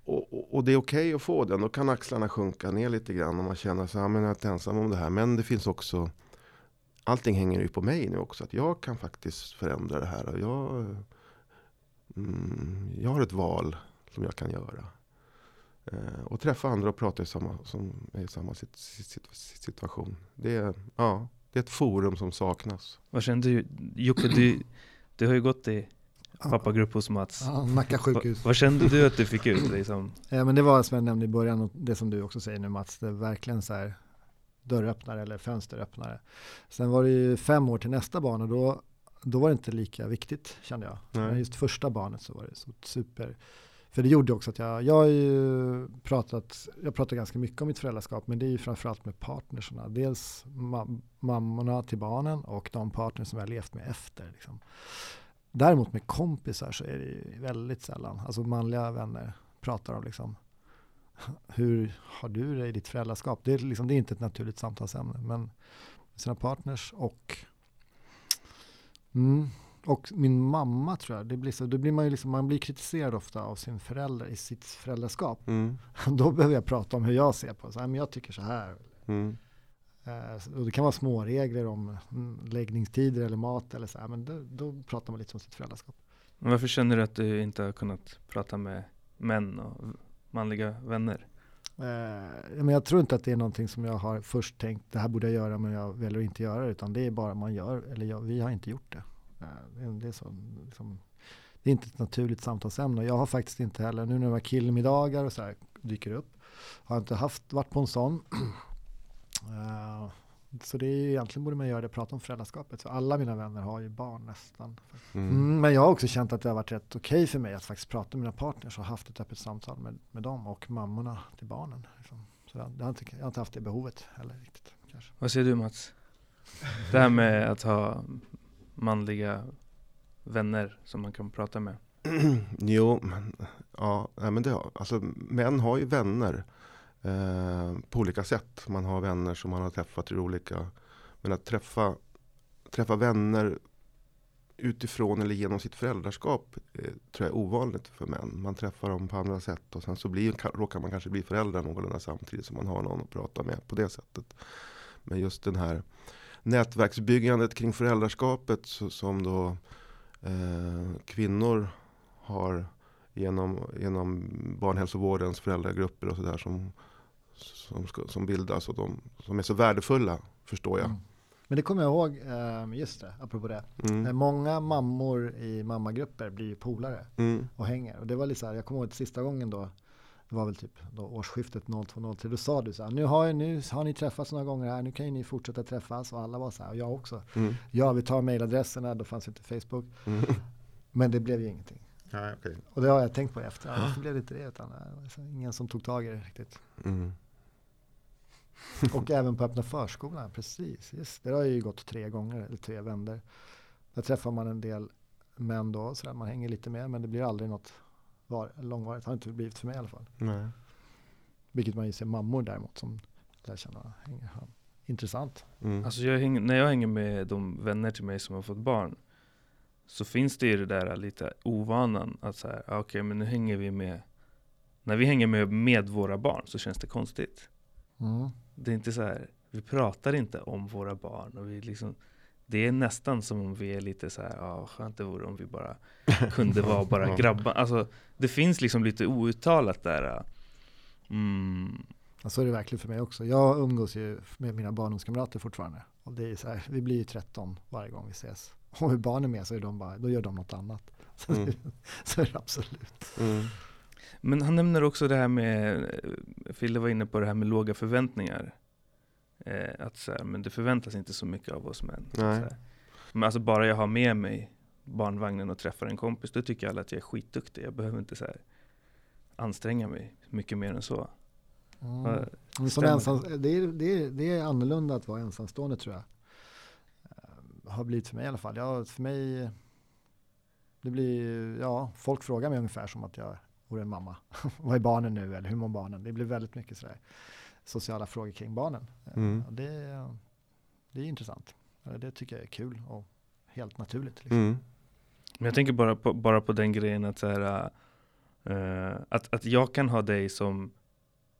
och, och- det är okej att få den. Då kan axlarna sjunka ner lite grann Och man känner sig, ja, men jag är inte ensam om det här. Men det finns också, allting hänger ju på mig nu också. Att jag kan faktiskt förändra det här. Och jag, mm, jag har ett val som jag kan göra. Eh, och träffa andra och prata i samma, som är i samma sit, sit, sit, situation. Det är, ja, det är ett forum som saknas. Vad kände du? Jocke, du, du har ju gått i pappagrupp hos Mats. Ja, Nacka sjukhus. vad kände du att du fick ut? Liksom? Ja, men det var som jag nämnde i början och det som du också säger nu Mats, det är verkligen så här dörröppnare eller fönsteröppnare. Sen var det ju fem år till nästa barn och då, då var det inte lika viktigt kände jag. Nej. Men just första barnet så var det så super. För det gjorde också att jag, jag har ju pratat, jag pratar ganska mycket om mitt föräldraskap men det är ju framförallt med partnerserna. Dels ma- mammorna till barnen och de partner som jag har levt med efter. Liksom. Däremot med kompisar så är det ju väldigt sällan, alltså manliga vänner pratar om liksom hur har du det i ditt föräldraskap? Det är, liksom, det är inte ett naturligt samtalsämne men sina partners och mm, och min mamma tror jag, det blir så, då blir man ju liksom, man blir kritiserad ofta av sin förälder i sitt föräldraskap. Mm. Då behöver jag prata om hur jag ser på det. Så här, men jag tycker så här. Mm. Eh, och det kan vara små regler om mm, läggningstider eller mat eller så här, men då, då pratar man lite om sitt föräldraskap. Men Varför känner du att du inte har kunnat prata med män och manliga vänner? Eh, men jag tror inte att det är någonting som jag har först tänkt, det här borde jag göra men jag väljer att inte göra det, utan det är bara man gör, eller jag, vi har inte gjort det. Eh, det, är- så, liksom, det är inte ett naturligt samtalsämne. Jag har faktiskt inte heller, nu när det var killmiddagar och så här dyker upp, har jag inte haft, varit på en sån. Eh, så det är ju, egentligen borde man göra det, prata om föräldraskapet. Så alla mina vänner har ju barn nästan. Mm. Mm, men jag har också känt att det har varit rätt okej för mig att faktiskt prata med mina partners och haft ett öppet samtal med, med dem och mammorna till barnen. Liksom. Så jag, jag, har inte, jag har inte haft det behovet heller riktigt. Kanske. Vad säger du Mats? Det här med att ha manliga vänner som man kan prata med. jo, men, ja, men det alltså, män har ju vänner eh, på olika sätt. Man har vänner som man har träffat i olika, men att träffa, träffa vänner utifrån eller genom sitt föräldraskap eh, tror jag är ovanligt för män. Man träffar dem på andra sätt och sen så blir, råkar man kanske bli föräldrar någorlunda samtidigt som man har någon att prata med på det sättet. Men just den här nätverksbyggandet kring föräldraskapet så, som då eh, kvinnor har genom, genom barnhälsovårdens föräldragrupper och sådär som, som, ska- som bildas och de, som är så värdefulla förstår jag. Mm. Men det kommer jag ihåg, eh, just det, apropå det. Eh, Mm. Många mammor i mammagrupper blir ju polare Mm. och hänger. Och det var lite så här, jag kommer ihåg att sista gången då, det var väl typ då årsskiftet 02-03, då sa du så här, nu har, jag, nu har ni träffats några gånger här, nu kan ju ni fortsätta träffas. Och alla var så här, och jag också. Mm. Ja, vi tar mejladresserna, då fanns inte Facebook. Mm. Men det blev ju ingenting. Ja, okay. Och det har jag tänkt på efter. Varför blev det inte det? Utan, liksom ingen som tog tag i det riktigt. mm. Och även på öppna förskolan, precis. Just, det har ju gått tre gånger, eller tre vändor. Där träffar man en del män då, så där man hänger lite med, men det blir aldrig något var, långvarigt. har inte blivit för mig i alla fall. Nej. Vilket man ju ser mammor däremot som där känner hänger. Intressant. Mm. Alltså jag hänger, när jag hänger med de vänner till mig som har fått barn så finns det ju det där lite ovanan att så här, ah, okej men nu hänger vi med när vi hänger med, med våra barn så känns det konstigt. Mm. Det är inte så här, vi pratar inte om våra barn och vi liksom det är nästan som om vi är lite så här, ja skönt det vore om vi bara kunde vara bara grabbar. Alltså det finns liksom lite outtalat där. Mm, Ja, så är det verkligen för mig också. Jag umgås ju med mina barndomskamrater fortfarande. Och det är så här, vi blir ju 13 varje gång vi ses. Och hur barn är med så är de bara, då gör de något annat. Så, Mm. så är det absolut. Mm. Men han nämner också det här med, Fille var inne på det här med låga förväntningar. Eh, att så här, men det förväntas inte så mycket av oss män. Men alltså bara jag har med mig barnvagnen och träffar en kompis, då tycker alla att jag är skitduktig. Jag behöver inte så här anstränga mig mycket mer än så. Mm. Ensam, det, är, det, är, det är annorlunda att vara ensamstående tror jag. Eh, Har blivit för mig i alla fall. Ja, för mig, det blir, ja, folk frågar mig ungefär som att jag vore en mamma. Vad är barnen nu eller hur mår barnen? Det blir väldigt mycket sådär sociala frågor kring barnen. Eh, Mm. och Det, det är intressant. Eh, Det tycker jag är kul och helt naturligt. Liksom. Mm. Men jag tänker bara på, bara på den grejen att, så här, eh, att, att jag kan ha dig som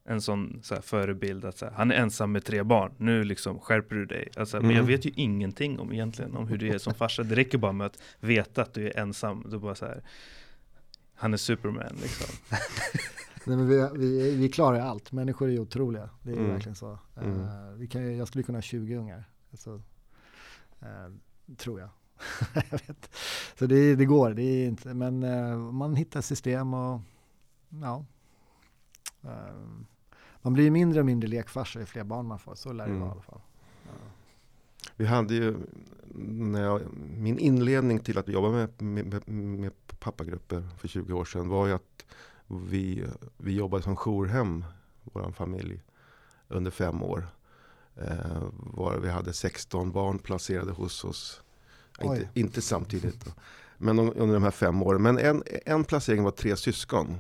en sån så här, förebild att så här, han är ensam med tre barn, nu liksom skärper du dig. Alltså, Men jag Mm. vet ju ingenting om egentligen om hur du är som farsa. Det räcker bara med att veta att du är ensam. Du bara så här, han är superman liksom. Nej, men vi, vi, vi klarar allt. Människor är otroliga. Det är Mm. verkligen så. Eh, Mm. vi kan, jag skulle kunna ha 20 ungar. Alltså, eh, tror jag. jag vet. Så det, det går. Det är inte, men eh, man hittar system och ja. Man blir mindre och mindre lekfarsa ju fler barn man får. Så lär det Mm. vara i alla fall. Vi hade ju, när jag, min inledning till att jobba med, med, med pappagrupper för 20 år sedan var ju att vi, vi jobbade som jourhem, vår familj, under fem år. Eh, var vi hade 16 barn placerade hos oss. Inte, inte samtidigt. Då. Men de- under de här fem åren. Men en, en placering var tre syskon.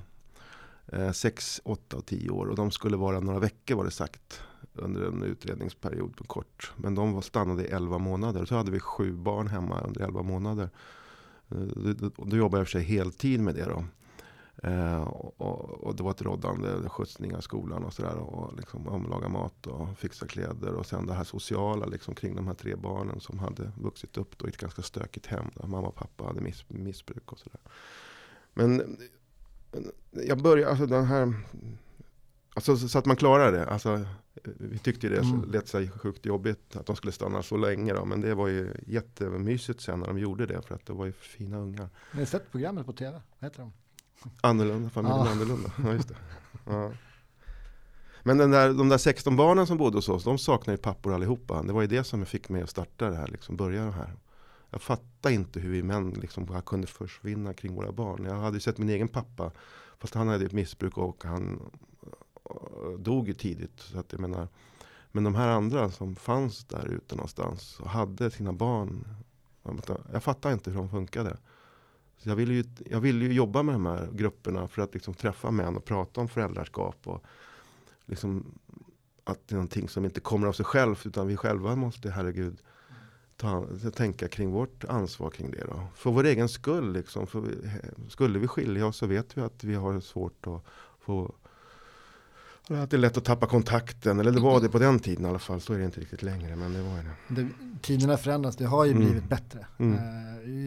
Eh, sex, åtta och tio år. Och de skulle vara några veckor var det sagt. Under en utredningsperiod på kort. Men de var stannade i 11 månader. Så hade vi sju barn hemma under 11 månader. Eh, Då, då, då jobbade jag för sig heltid med det då. Eh, och, och, det var ett råddande skjutsningar i skolan och sådär. Och liksom omlaga mat och fixa kläder. Och sen det här sociala liksom, kring de här tre barnen som hade vuxit upp då i ett ganska stökigt hem. Där mamma och pappa hade miss, missbruk och sådär. Men jag började, alltså den här Alltså så att man klarar det. Alltså, vi tyckte det Mm. lät sig sjukt jobbigt att de skulle stanna så länge. Då. Men det var ju jättemysigt sen när de gjorde det. För att det var ju fina ungar. Har ni sett programmet på tv? Vad heter de? Annorlunda, familjen Ja. annorlunda. Ja, just det. Ja. Men den där, de där 16 barnen som bodde hos oss, de saknar ju pappor allihopa. Det var ju det som fick mig att starta det här, liksom, börja det här. Jag fattar inte hur vi män liksom kunde försvinna kring våra barn. Jag hade ju sett min egen pappa, fast han hade ett missbruk och han eh, dog ju tidigt. Så att jag menar, men de här andra som fanns där ute någonstans och hade sina barn. Jag fattar inte hur de funkade. Så jag ville ju, jag ville ju jobba med de här grupperna för att liksom träffa män och prata om föräldraskap. Och liksom att det är någonting som inte kommer av sig själv utan vi själva måste, herregud, ta, tänka kring vårt ansvar kring det. Då. För vår egen skull. Liksom, för vi, skulle vi skilja oss så vet vi att vi har svårt att få att det är lätt att tappa kontakten, eller det var det på den tiden i alla fall. Så är det inte riktigt längre, men det var det. Det, tiderna förändras, det har ju Mm. blivit bättre. Mm.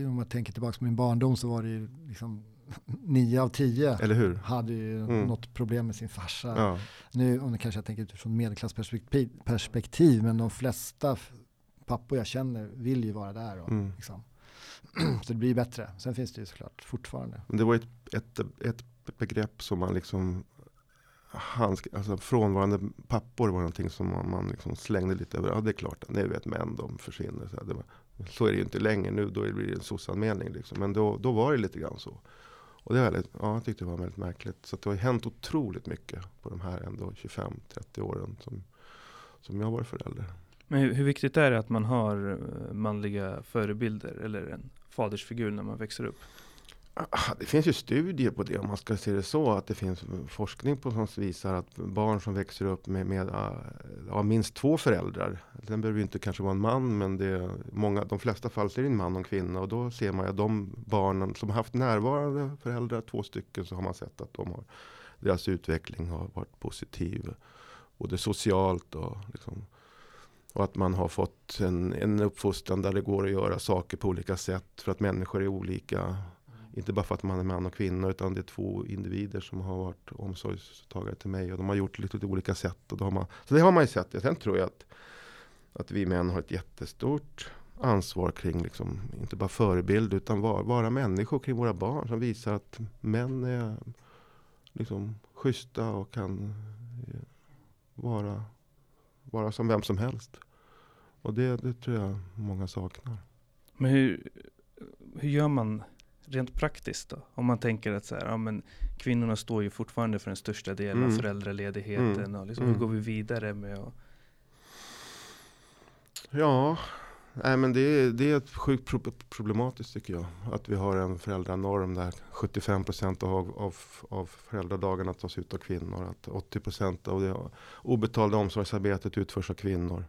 Eh, om man tänker tillbaka på min barndom så var det ju liksom nio av tio Eller hur? hade ju Mm. något problem med sin farsa. Ja. Nu, nu kanske jag tänker utifrån medelklassperspektiv, perspektiv, men de flesta pappor jag känner vill ju vara där. Och, Mm. liksom. Så det blir bättre. Sen finns det ju såklart fortfarande. Men det var ett, ett, ett begrepp som man liksom handsk, alltså frånvarande pappor var någonting som man, man liksom slängde lite över. Ja, det är klart, det vet män, de försvinner. Så, här, det var, så är det ju inte längre nu, då blir det en sossanmälning. Liksom. Men då, då var det lite grann så. Och det var väldigt, ja, jag tyckte det var väldigt märkligt. Så det har hänt otroligt mycket på de här ändå 25-30 åren som, som jag har varit förälder. Men hur, hur viktigt är det att man har eh, manliga förebilder eller en fadersfigur när man växer upp? Ah, det finns ju studier på det om man ska se det så. Att det finns forskning på som visar att barn som växer upp med, med ah, ja, minst två föräldrar. Den behöver ju inte kanske vara en man men det är många, de flesta fall så är det en man och en kvinna. Och då ser man ju att de barnen som har haft närvarande föräldrar, två stycken, så har man sett att de har, deras utveckling har varit positiv. Både socialt och liksom, Och att man har fått en, en uppfostran där det går att göra saker på olika sätt. För att människor är olika. Inte bara för att man är man och kvinna utan det är två individer som har varit omsorgstagare till mig. Och de har gjort lite, lite olika sätt. Och då har man, så det har man ju sett. Sen tror jag att, att vi män har ett jättestort ansvar kring, liksom, inte bara förebild utan vara, vara människor kring våra barn. Som visar att män är liksom schyssta och kan eh, vara, vara som vem som helst. Och det, det tror jag många saknar. Men hur, hur gör man rent praktiskt då? Om man tänker att så här, ja, men kvinnorna står ju fortfarande för den största delen av Mm. föräldraledigheten. Mm. Och liksom, Mm. Hur går vi vidare med att... Ja, nej men det, är- det är sjukt pro- problematiskt tycker jag. Att vi har en föräldranorm där 75% av, av, av föräldradagarna tas ut av kvinnor. Att 80% av det obetalda omsorgsarbetet utförs av kvinnor.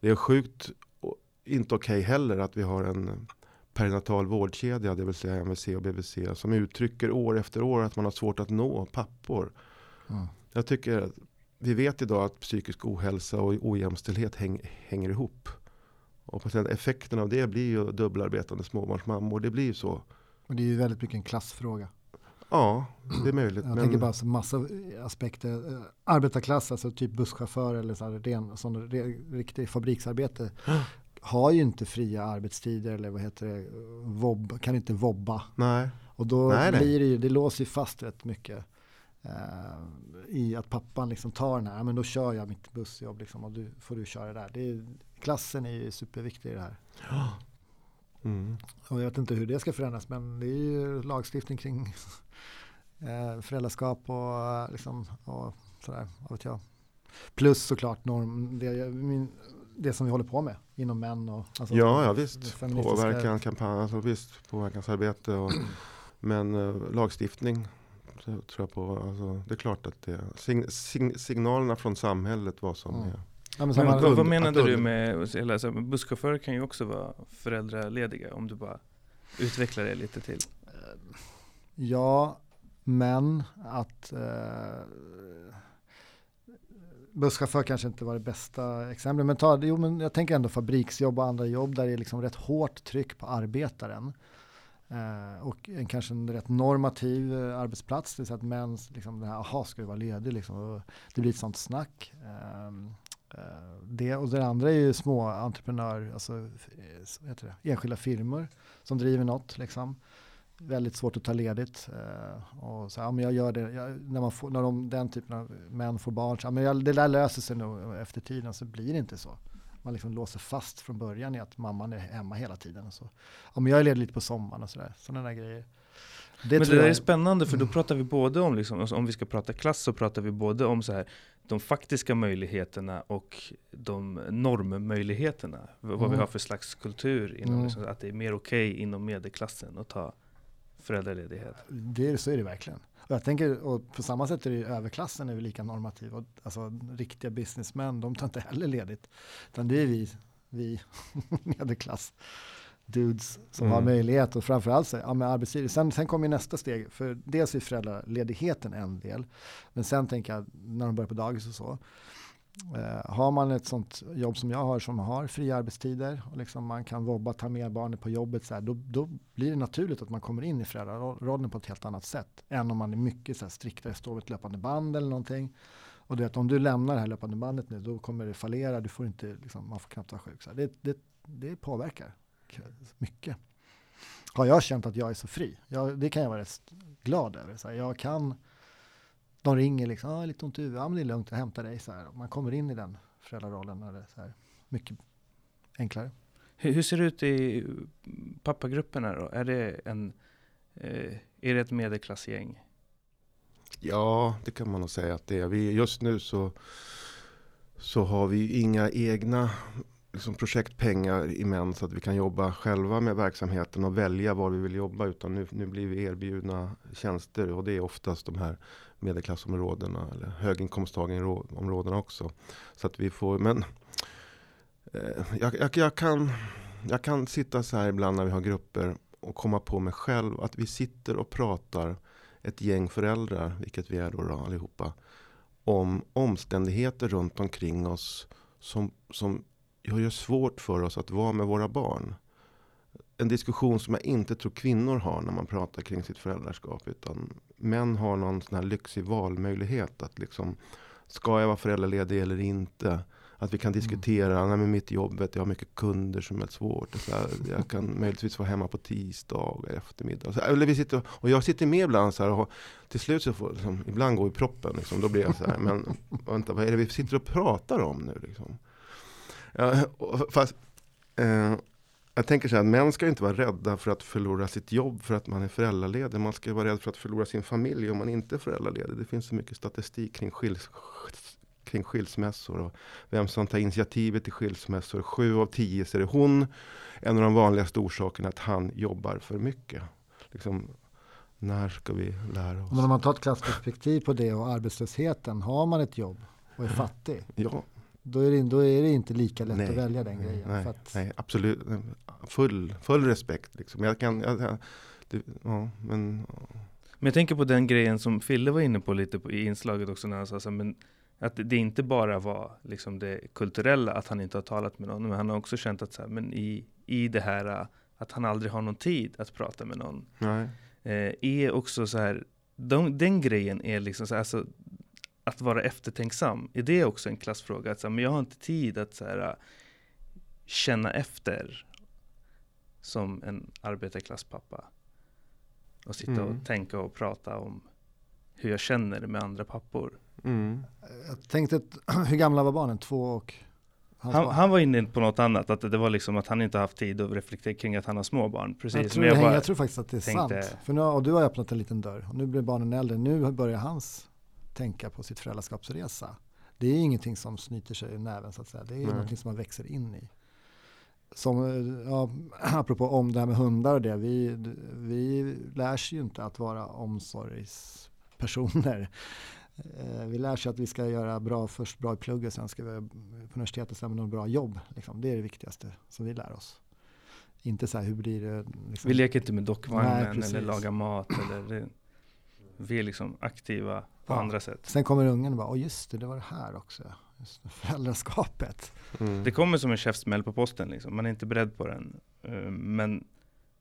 Det är sjukt och inte okej heller att vi har en perinatal vårdkedja, det vill säga MVC och BVC, som uttrycker år efter år att man har svårt att nå pappor. Mm. Jag tycker att vi vet idag att psykisk ohälsa och ojämställdhet häng, hänger ihop. Och effekten av det blir ju dubbelarbetande småbarnsmammor. Det blir ju så. Och det är ju väldigt mycket en klassfråga. Ja, det är möjligt. Jag men, tänker bara så massa aspekter. Arbetarklass, alltså typ busschaufför eller så här, ren, sån riktig fabriksarbete. har ju inte fria arbetstider eller vad heter det, vobb, kan inte vobba. Nej, Och då Nej, blir det ju, det låser ju fast rätt mycket. eh, I att pappan liksom tar den här, men då kör jag mitt bussjobb liksom, och du får du köra där. Det är, klassen är ju superviktig i det här. mm. Och jag vet inte hur det ska förändras men det är ju lagstiftning kring eh, föräldraskap och, liksom, och sådär, vad vet jag. Plus såklart norm, det, min, det som vi håller på med inom män och alltså, ja, ja det visst. Påverkan, kampanj, alltså visst, påverkansarbete. Och, men eh, lagstiftning så tror jag på. Alltså, det är klart att det sign, sign, signalerna från samhället vad som Mm. är. Ja, men Men, vad, vad menade du med, eller, så, här, busschaufförer kan ju också vara föräldralediga om du bara utvecklar det lite till. Ja, men att eh, busschaufför kanske inte var det bästa exemplet. Men, ta, jo, men jag tänker ändå fabriksjobb och andra jobb där det är liksom rätt hårt tryck på arbetaren. Eh, och en, kanske en rätt normativ eh, arbetsplats. Det är så att män, liksom, det här, aha, ska du vara ledig? Liksom, och det blir ett sånt snack. Ehm, eh, det, och det andra är ju små entreprenör, alltså eh, heter det, enskilda firmor som driver något. Liksom väldigt svårt att ta ledigt. Eh, och så, ja, men jag gör det, jag, när, man får, när de, den typen av män får barn, så, ja, men jag, det där löser sig nog efter tiden, så blir det inte så. Man liksom låser fast från början i att mamman är hemma hela tiden. Och så. Ja, men jag är ledig lite på sommaren och sådär. Sådana där grejer. Det Men det där jag, är spännande för då pratar vi både om, liksom, alltså om vi ska prata klass så pratar vi både om så här, de faktiska möjligheterna och de normmöjligheterna. Vad vi Mm. har för slags kultur, inom, Mm. liksom, att det är mer okej inom medelklassen att ta föräldraledighet. det, så är det verkligen. Och jag tänker, och på samma sätt är det överklassen är lika normativ. Och, alltså riktiga businessmän, de tar inte heller ledigt. Utan det är vi, vi medelklass dudes som Mm. har möjlighet och framförallt så, ja, med arbetstider. Sen, sen kommer nästa steg, för dels är föräldraledigheten en del. Men sen tänker jag, när de börjar på dagis och så. Eh, har man ett sånt jobb som jag har som har fria arbetstider och liksom man kan vobba, ta med barnet på jobbet så här, då, då blir det naturligt att man kommer in i föräldrarollen på ett helt annat sätt än om man är mycket så här, striktare, står vid ett löpande band eller någonting. Och du vet, om du lämnar det här löpande bandet nu, då kommer det fallera, du får inte, liksom, man får knappt vara sjuk. Så här, det, det, det påverkar mycket. Har jag känt att jag är så fri? Jag, det kan jag vara rätt glad över. Så här, jag kan, de ringer liksom, ah, lite ont i huvudet, ja men det är lugnt, jag hämtar dig. Så här. Man kommer in i den föräldrarollen, och det är så här, mycket enklare. Hur, hur ser det ut i pappagrupperna då? Är det, en, eh, är det ett medelklassgäng? Ja, det kan man nog säga att det är. Vi, just nu så, så har vi inga egna liksom, projektpengar i män så att vi kan jobba själva med verksamheten och välja var vi vill jobba. Utan nu, nu blir vi erbjudna tjänster och det är oftast de här medelklassområdena eller höginkomsttagarområdena också. Så att vi får, men eh, jag, jag, jag, kan, jag kan sitta så här ibland när vi har grupper och komma på mig själv att vi sitter och pratar ett gäng föräldrar, vilket vi är då, då allihopa, om omständigheter runt omkring oss som, som gör det svårt för oss att vara med våra barn. En diskussion som jag inte tror kvinnor har när man pratar kring sitt föräldraskap. Utan män har någon sån här lyxig valmöjlighet. Att liksom, ska jag vara föräldraledig eller inte? Att vi kan diskutera, mm. med mitt jobb, vet jag har mycket kunder som är svårt. Så här, jag kan möjligtvis vara hemma på tisdag eftermiddag. Så, eller vi sitter, och jag sitter med ibland så här och till slut så får, liksom, ibland går i proppen. Liksom, då blir jag så här, men vänta, vad är det vi sitter och pratar om nu? Liksom? Ja, fast, eh, jag tänker så här, män ska inte vara rädda för att förlora sitt jobb för att man är föräldraledig. Man ska vara rädd för att förlora sin familj om man inte är föräldraledig. Det finns så mycket statistik kring skils kring skilsmässor och vem som tar initiativet till skilsmässor. Sju av tio så är det hon. En av de vanligaste orsakerna att han jobbar för mycket. Liksom, när ska vi lära oss? Men om man tar ett klassperspektiv på det och arbetslösheten. Har man ett jobb och är fattig. Ja. Då är, det, då är det inte lika lätt Nej. att välja den grejen. Nej, att, nej absolut. Full, full respekt. Liksom. Jag kan, jag, jag, det, ja, men, Men jag tänker på den grejen som Fille var inne på lite på, i inslaget också när han sa så här, men att det inte bara var liksom det kulturella, att han inte har talat med någon, men han har också känt att så här, men i, i det här att han aldrig har någon tid att prata med någon. nej. Eh, är också så här, de, den grejen är liksom så här, alltså, att vara eftertänksam, är det också en klassfråga? Att så här, men jag har inte tid att så här, känna efter som en arbetarklasspappa. Och sitta Mm. och tänka och prata om hur jag känner med andra pappor. Mm. jag tänkte, hur gamla var barnen? Två och Han, han var inne på något annat, att det var liksom att han inte haft tid att reflektera kring att han har små barn. Precis, jag, tror, men jag jag, tror faktiskt att det är tänkte- sant. För nu, och du har öppnat en liten dörr. Och nu blir barnen äldre. Nu börjar hans tänka på sitt föräldraskapsresa. Det är ingenting som snyter sig i näven så att säga. Det är Nej. någonting som man växer in i. Som, ja, apropå om det här med hundar och det. Vi, vi lär sig ju inte att vara omsorgspersoner. Eh, Vi lär sig att vi ska göra bra, först bra i plugget, sen ska vi på universitetet sen med bra jobb. Liksom. Det är det viktigaste som vi lär oss. Inte så här, hur blir det? Liksom. vi leker inte med Nej, dockvagnen precis. eller lagar mat. Eller det, vi är liksom aktiva på Ja. andra sätt. Sen kommer ungen och bara, åh just det, det var det här också. Just det, föräldraskapet. Mm. Det kommer som en käftsmäll på posten, liksom. man är inte beredd på den. Eh, Men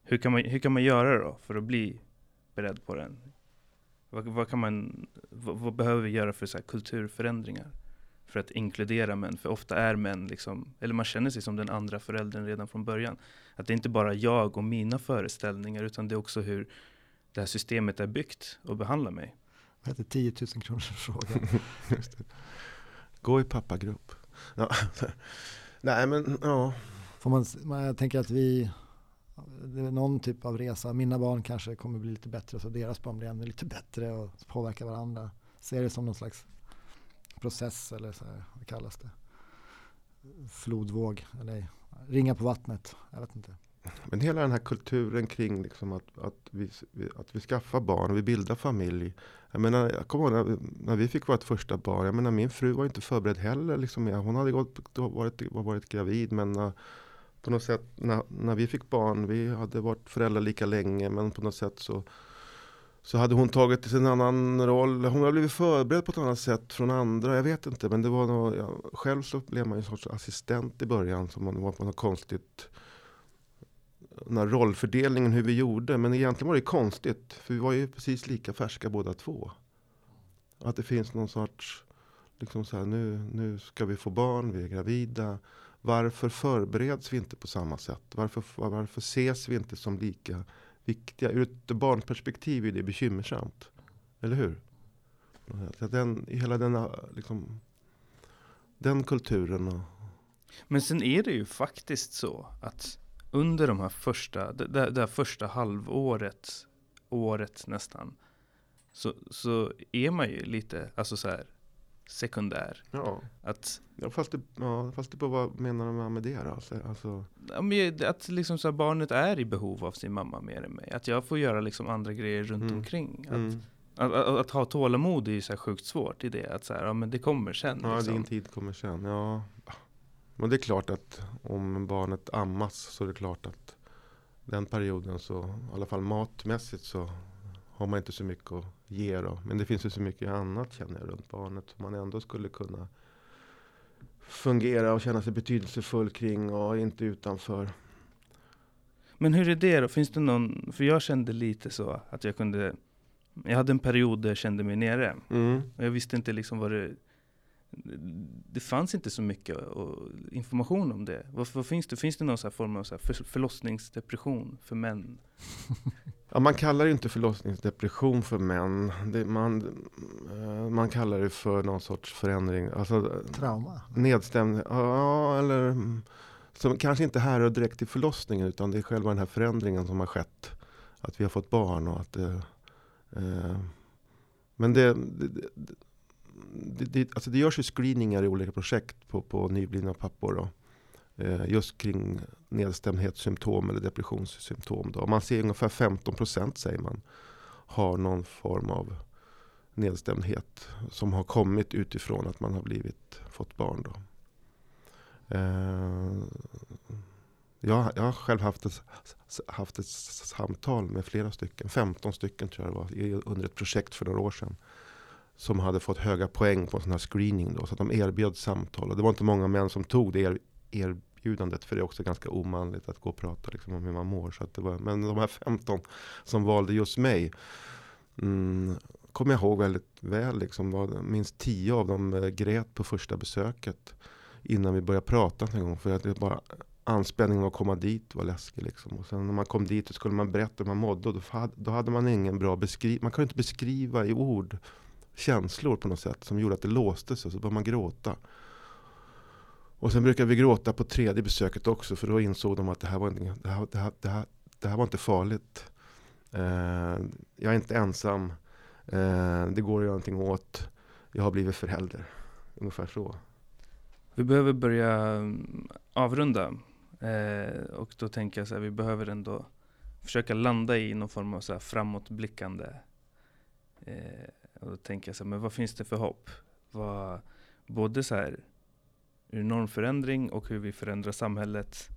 hur kan, man, hur kan man göra då för att bli beredd på den? Vad, vad, kan man, vad, vad behöver vi göra för så här kulturförändringar? För att inkludera män, för ofta är män liksom, eller man känner sig som den andra föräldern redan från början. Att det är inte bara jag och mina föreställningar, utan det är också hur det här systemet är byggt och behandlar mig. Vad heter 10 000 kronors fråga? Det. Gå i pappagrupp. Ja. Nej men ja. Får man, man, jag tänker att vi, det är någon typ av resa. Mina barn kanske kommer bli lite bättre så deras barn blir ännu lite bättre och påverkar varandra. Ser det som någon slags process eller så här, vad kallas det? Flodvåg eller ringa på vattnet. Jag vet inte. Men hela den här kulturen kring liksom att, att, vi, att vi skaffar barn och vi bildar familj. Jag, menar, jag kommer ihåg när, när vi fick vårt första barn. Jag menar, min fru var inte förberedd heller. Liksom, hon hade gått, varit, varit gravid. Men uh, på något sätt när, när vi fick barn. Vi hade varit föräldrar lika länge. Men på något sätt så, så hade hon tagit en annan roll. Hon hade blivit förberedd på ett annat sätt från andra. Jag vet inte. Men det var något, ja, själv så blev man ju en sorts assistent i början. Som man var på något konstigt den här rollfördelningen hur vi gjorde. Men egentligen var det konstigt. För vi var ju precis lika färska båda två. Att det finns någon sorts, liksom så här, nu, nu ska vi få barn, vi är gravida. Varför förbereds vi inte på samma sätt? Varför, varför ses vi inte som lika viktiga? Ur ett barnperspektiv är det bekymmersamt. Eller hur? Så den, hela denna, liksom, den kulturen. Och, Men sen är det ju faktiskt så att under de här första, det, det det här första halvåret, året nästan, så, så är man ju lite, alltså så här, sekundär. ja, Att, ja, fast, det, ja, fast det på vad menar man med det då? Alltså, alltså, ja, men att liksom så barnet är i behov av sin mamma mer än mig. Att jag får göra liksom andra grejer runt Mm. omkring. Att, mm. att, att, att ha tålamod är ju så här sjukt svårt i det. Att så här, ja men det kommer sen. Ja, liksom. din tid kommer sen. Ja. Men det är klart att om barnet ammas så är det klart att den perioden så, i alla fall matmässigt så har man inte så mycket att ge då. Men det finns ju så mycket annat känner jag runt barnet som man ändå skulle kunna fungera och känna sig betydelsefull kring och inte utanför. Men hur är det då? Finns det någon, för jag kände lite så att jag kunde, jag hade en period där jag kände mig nere. Mm. Och jag visste inte liksom vad det, det fanns inte så mycket information om det. Vad, vad finns det? Finns det någon så här form av så här för, förlossningsdepression för män? Ja, man kallar det inte förlossningsdepression för män. Det, man, eh, man kallar det för någon sorts förändring. Alltså, Trauma. nedstämd, ja, eller mm, som kanske inte härrör direkt till förlossningen utan det är själva den här förändringen som har skett. Att vi har fått barn och att det, eh, Men det, det, det, det, alltså det görs ju screeningar i olika projekt på, på nyblivna pappor. Då. Eh, just kring nedstämdhetssymptom eller depressionssymptom. Då. Man ser ungefär 15 procent säger man har någon form av nedstämdhet som har kommit utifrån att man har blivit, fått barn. Då. Eh, jag, jag har själv haft ett, haft ett samtal med flera stycken, 15 stycken tror jag det var, under ett projekt för några år sedan. Som hade fått höga poäng på en sån här screening då, så att de erbjöd samtal. Och det var inte många män som tog det er, erbjudandet, för det är också ganska omanligt att gå och prata liksom, om hur man mår. Så att det var, men de här 15 som valde just mig, mm, kommer jag ihåg väldigt väl. Liksom, var, minst 10 av dem eh, grät på första besöket innan vi började prata en gång. För att det bara anspänningen att komma dit var läskig. Liksom. Och sen när man kom dit så skulle man berätta hur man mådde. Och då, hade, då hade man ingen bra beskrivning. Man kunde inte beskriva i ord känslor på något sätt som gjorde att det låste sig. Så började man gråta. Och sen brukade vi gråta på tredje besöket också. För då insåg de att det här var, inte, det här, det här, det här, det här var inte farligt. Eh, jag är inte ensam. Eh, det går att göra någonting åt. Jag har blivit förälder. Ungefär så. Vi behöver börja mm, avrunda. Eh, och då tänker jag så här, vi behöver ändå försöka landa i någon form av så här framåtblickande. Eh, och då tänker jag så här, men vad finns det för hopp? Vad, både så här ur normförändring och hur vi förändrar samhället.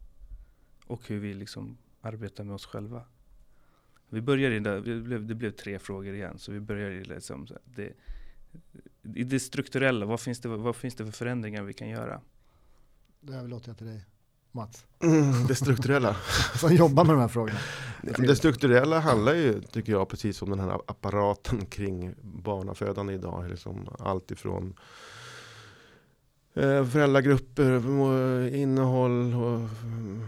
Och hur vi liksom arbetar med oss själva. Vi börjar i det, det blev, det blev tre frågor igen, så vi börjar i liksom, det, i det strukturella, vad finns det, vad finns det för förändringar vi kan göra? Det överlåter jag till dig, Mats. Mm, det strukturella. Som jobbar med de här frågorna. Det strukturella handlar ju, tycker jag, precis om den här apparaten kring barnafödande idag. Liksom allt ifrån föräldragrupper, innehåll, och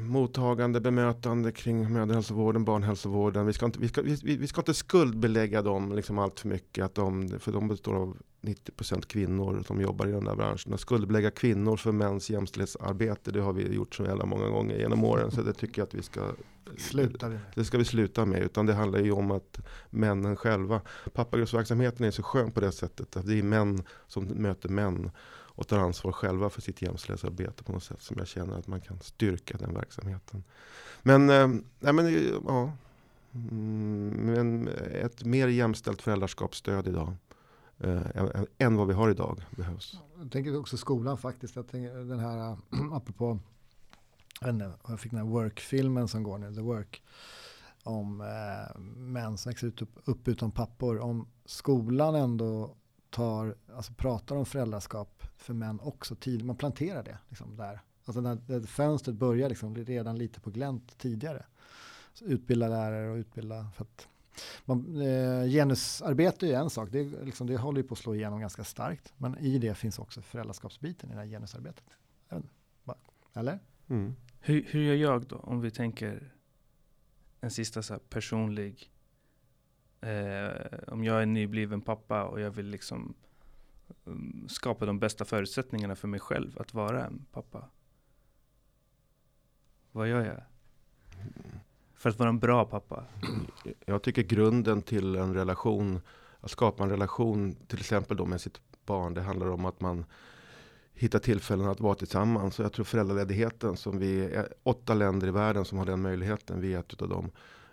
mottagande, bemötande kring mödrahälsovården, barnhälsovården. Vi ska inte, vi ska, vi, vi ska inte skuldbelägga dem liksom allt för mycket. Att de, för de består av 90% kvinnor som jobbar i den där branschen. Att skuldbelägga kvinnor för mäns jämställdhetsarbete, det har vi gjort så jävla många gånger genom åren. Så det tycker jag att vi ska Sluta vi. det ska vi sluta med. Utan det handlar ju om att männen själva, pappagruppsverksamheten är så skön på det sättet. Att det är män som möter män och tar ansvar själva för sitt jämställdhetsarbete på något sätt som jag känner att man kan styrka den verksamheten. Men, eh, nej men ja, mm, men ett mer jämställt föräldraskapsstöd idag eh, än, vad vi har idag behövs. Jag tänker också skolan faktiskt. Jag tänker den här, apropå, jag, inte, jag fick den här work-filmen som går nu, The Work, om eh, män som växer upp, upp utan pappor. Om skolan ändå tar, alltså pratar om föräldraskap för män också tidigt, man planterar det liksom där. Alltså när det fönstret börjar liksom redan lite på glänt tidigare. Så utbilda lärare och utbilda för att man, eh, genusarbete är en sak, det, liksom, det håller ju på att slå igenom ganska starkt. Men i det finns också föräldraskapsbiten i det här genusarbetet. Eller? Mm. Hur, hur gör jag då, om vi tänker en sista så här personlig, eh, om jag är nybliven pappa och jag vill liksom Um, skapa de bästa förutsättningarna för mig själv att vara en pappa. Vad gör jag? För att vara en bra pappa? Jag tycker grunden till en relation, att skapa en relation till exempel då med sitt barn, det handlar om att man hittar tillfällen att vara tillsammans. Så jag tror föräldraledigheten som vi är åtta länder i världen som har den möjligheten, vi är ett av dem.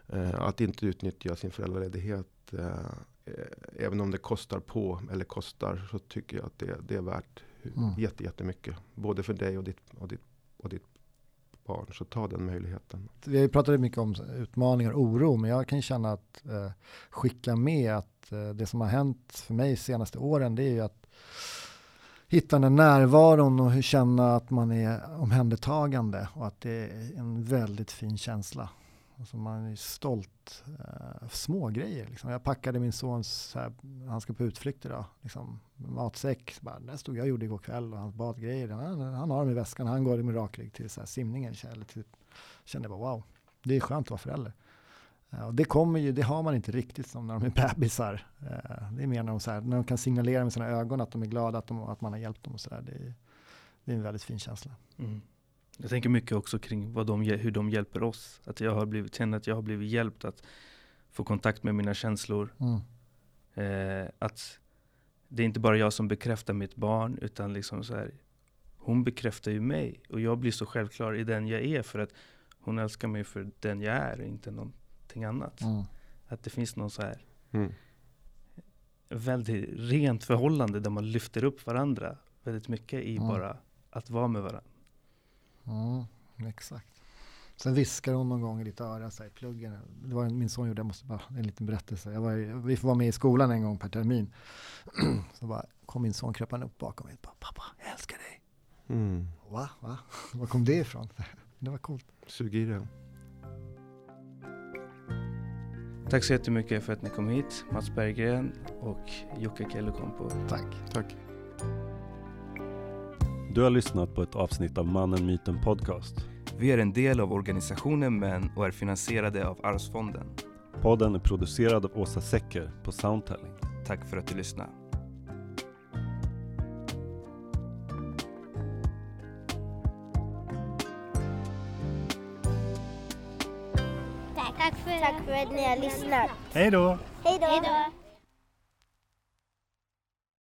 Eh, att inte utnyttja sin föräldraledighet, eh, eh, även om det kostar på eller kostar, så tycker jag att det, det är värt Mm. jätte, jättemycket. Både för dig och ditt, och, ditt, och ditt barn. Så ta den möjligheten. Vi har ju pratat mycket om utmaningar och oro, men jag kan känna att eh, skicka med att eh, det som har hänt för mig de senaste åren, det är ju att hitta den närvaron och känna att man är omhändertagande och att det är en väldigt fin känsla. Alltså man är stolt. Eh, små grejer. Liksom. Jag packade min sons, så här, han ska på utflykt idag, liksom, matsäck. Bara, där stod jag och gjorde igår kväll och hans badgrejer. Han, han har dem i väskan, han går med rak rygg till så här, simningen. Eller till, kände bara wow, det är skönt att vara förälder. Eh, och det kommer ju, det har man inte riktigt som när de är bebisar. Eh, det är mer när de, så här, när de kan signalera med sina ögon att de är glada att, de, att man har hjälpt dem. Och så där. Det, är, det är en väldigt fin känsla. Mm. Jag tänker mycket också kring vad de, hur de hjälper oss. Att jag har blivit, känner att jag har blivit hjälpt att få kontakt med mina känslor. Mm. Eh, att det är inte bara jag som bekräftar mitt barn, utan liksom så här, hon bekräftar ju mig. Och jag blir så självklar i den jag är, för att hon älskar mig för den jag är, inte någonting annat. Mm. Att det finns någon så här Mm. väldigt rent förhållande där man lyfter upp varandra väldigt mycket i Mm. bara att vara med varandra. Mm, exakt. Sen viskar hon någon gång i ditt öra, så här, i pluggen. Det var en, min son gjorde, jag måste bara, en liten berättelse. Jag var, vi får vara med i skolan en gång per termin. så bara kom min son kröpande upp bakom mig och bara, pappa, jag älskar dig. Mm. Va? Va? Var kom det ifrån? det var coolt. Sug i det. Tack så jättemycket för att ni kom hit, Mats Berggren och Jocke Kellokompo. Tack. Tack. Du har lyssnat på ett avsnitt av Mannen Myten Podcast. Vi är en del av organisationen MÄN och är finansierade av Arvsfonden. Podden är producerad av Åsa Secker på Soundtelling. Tack för att du lyssnade. Tack för, Tack för att ni har lyssnat. Hej då! Hej då!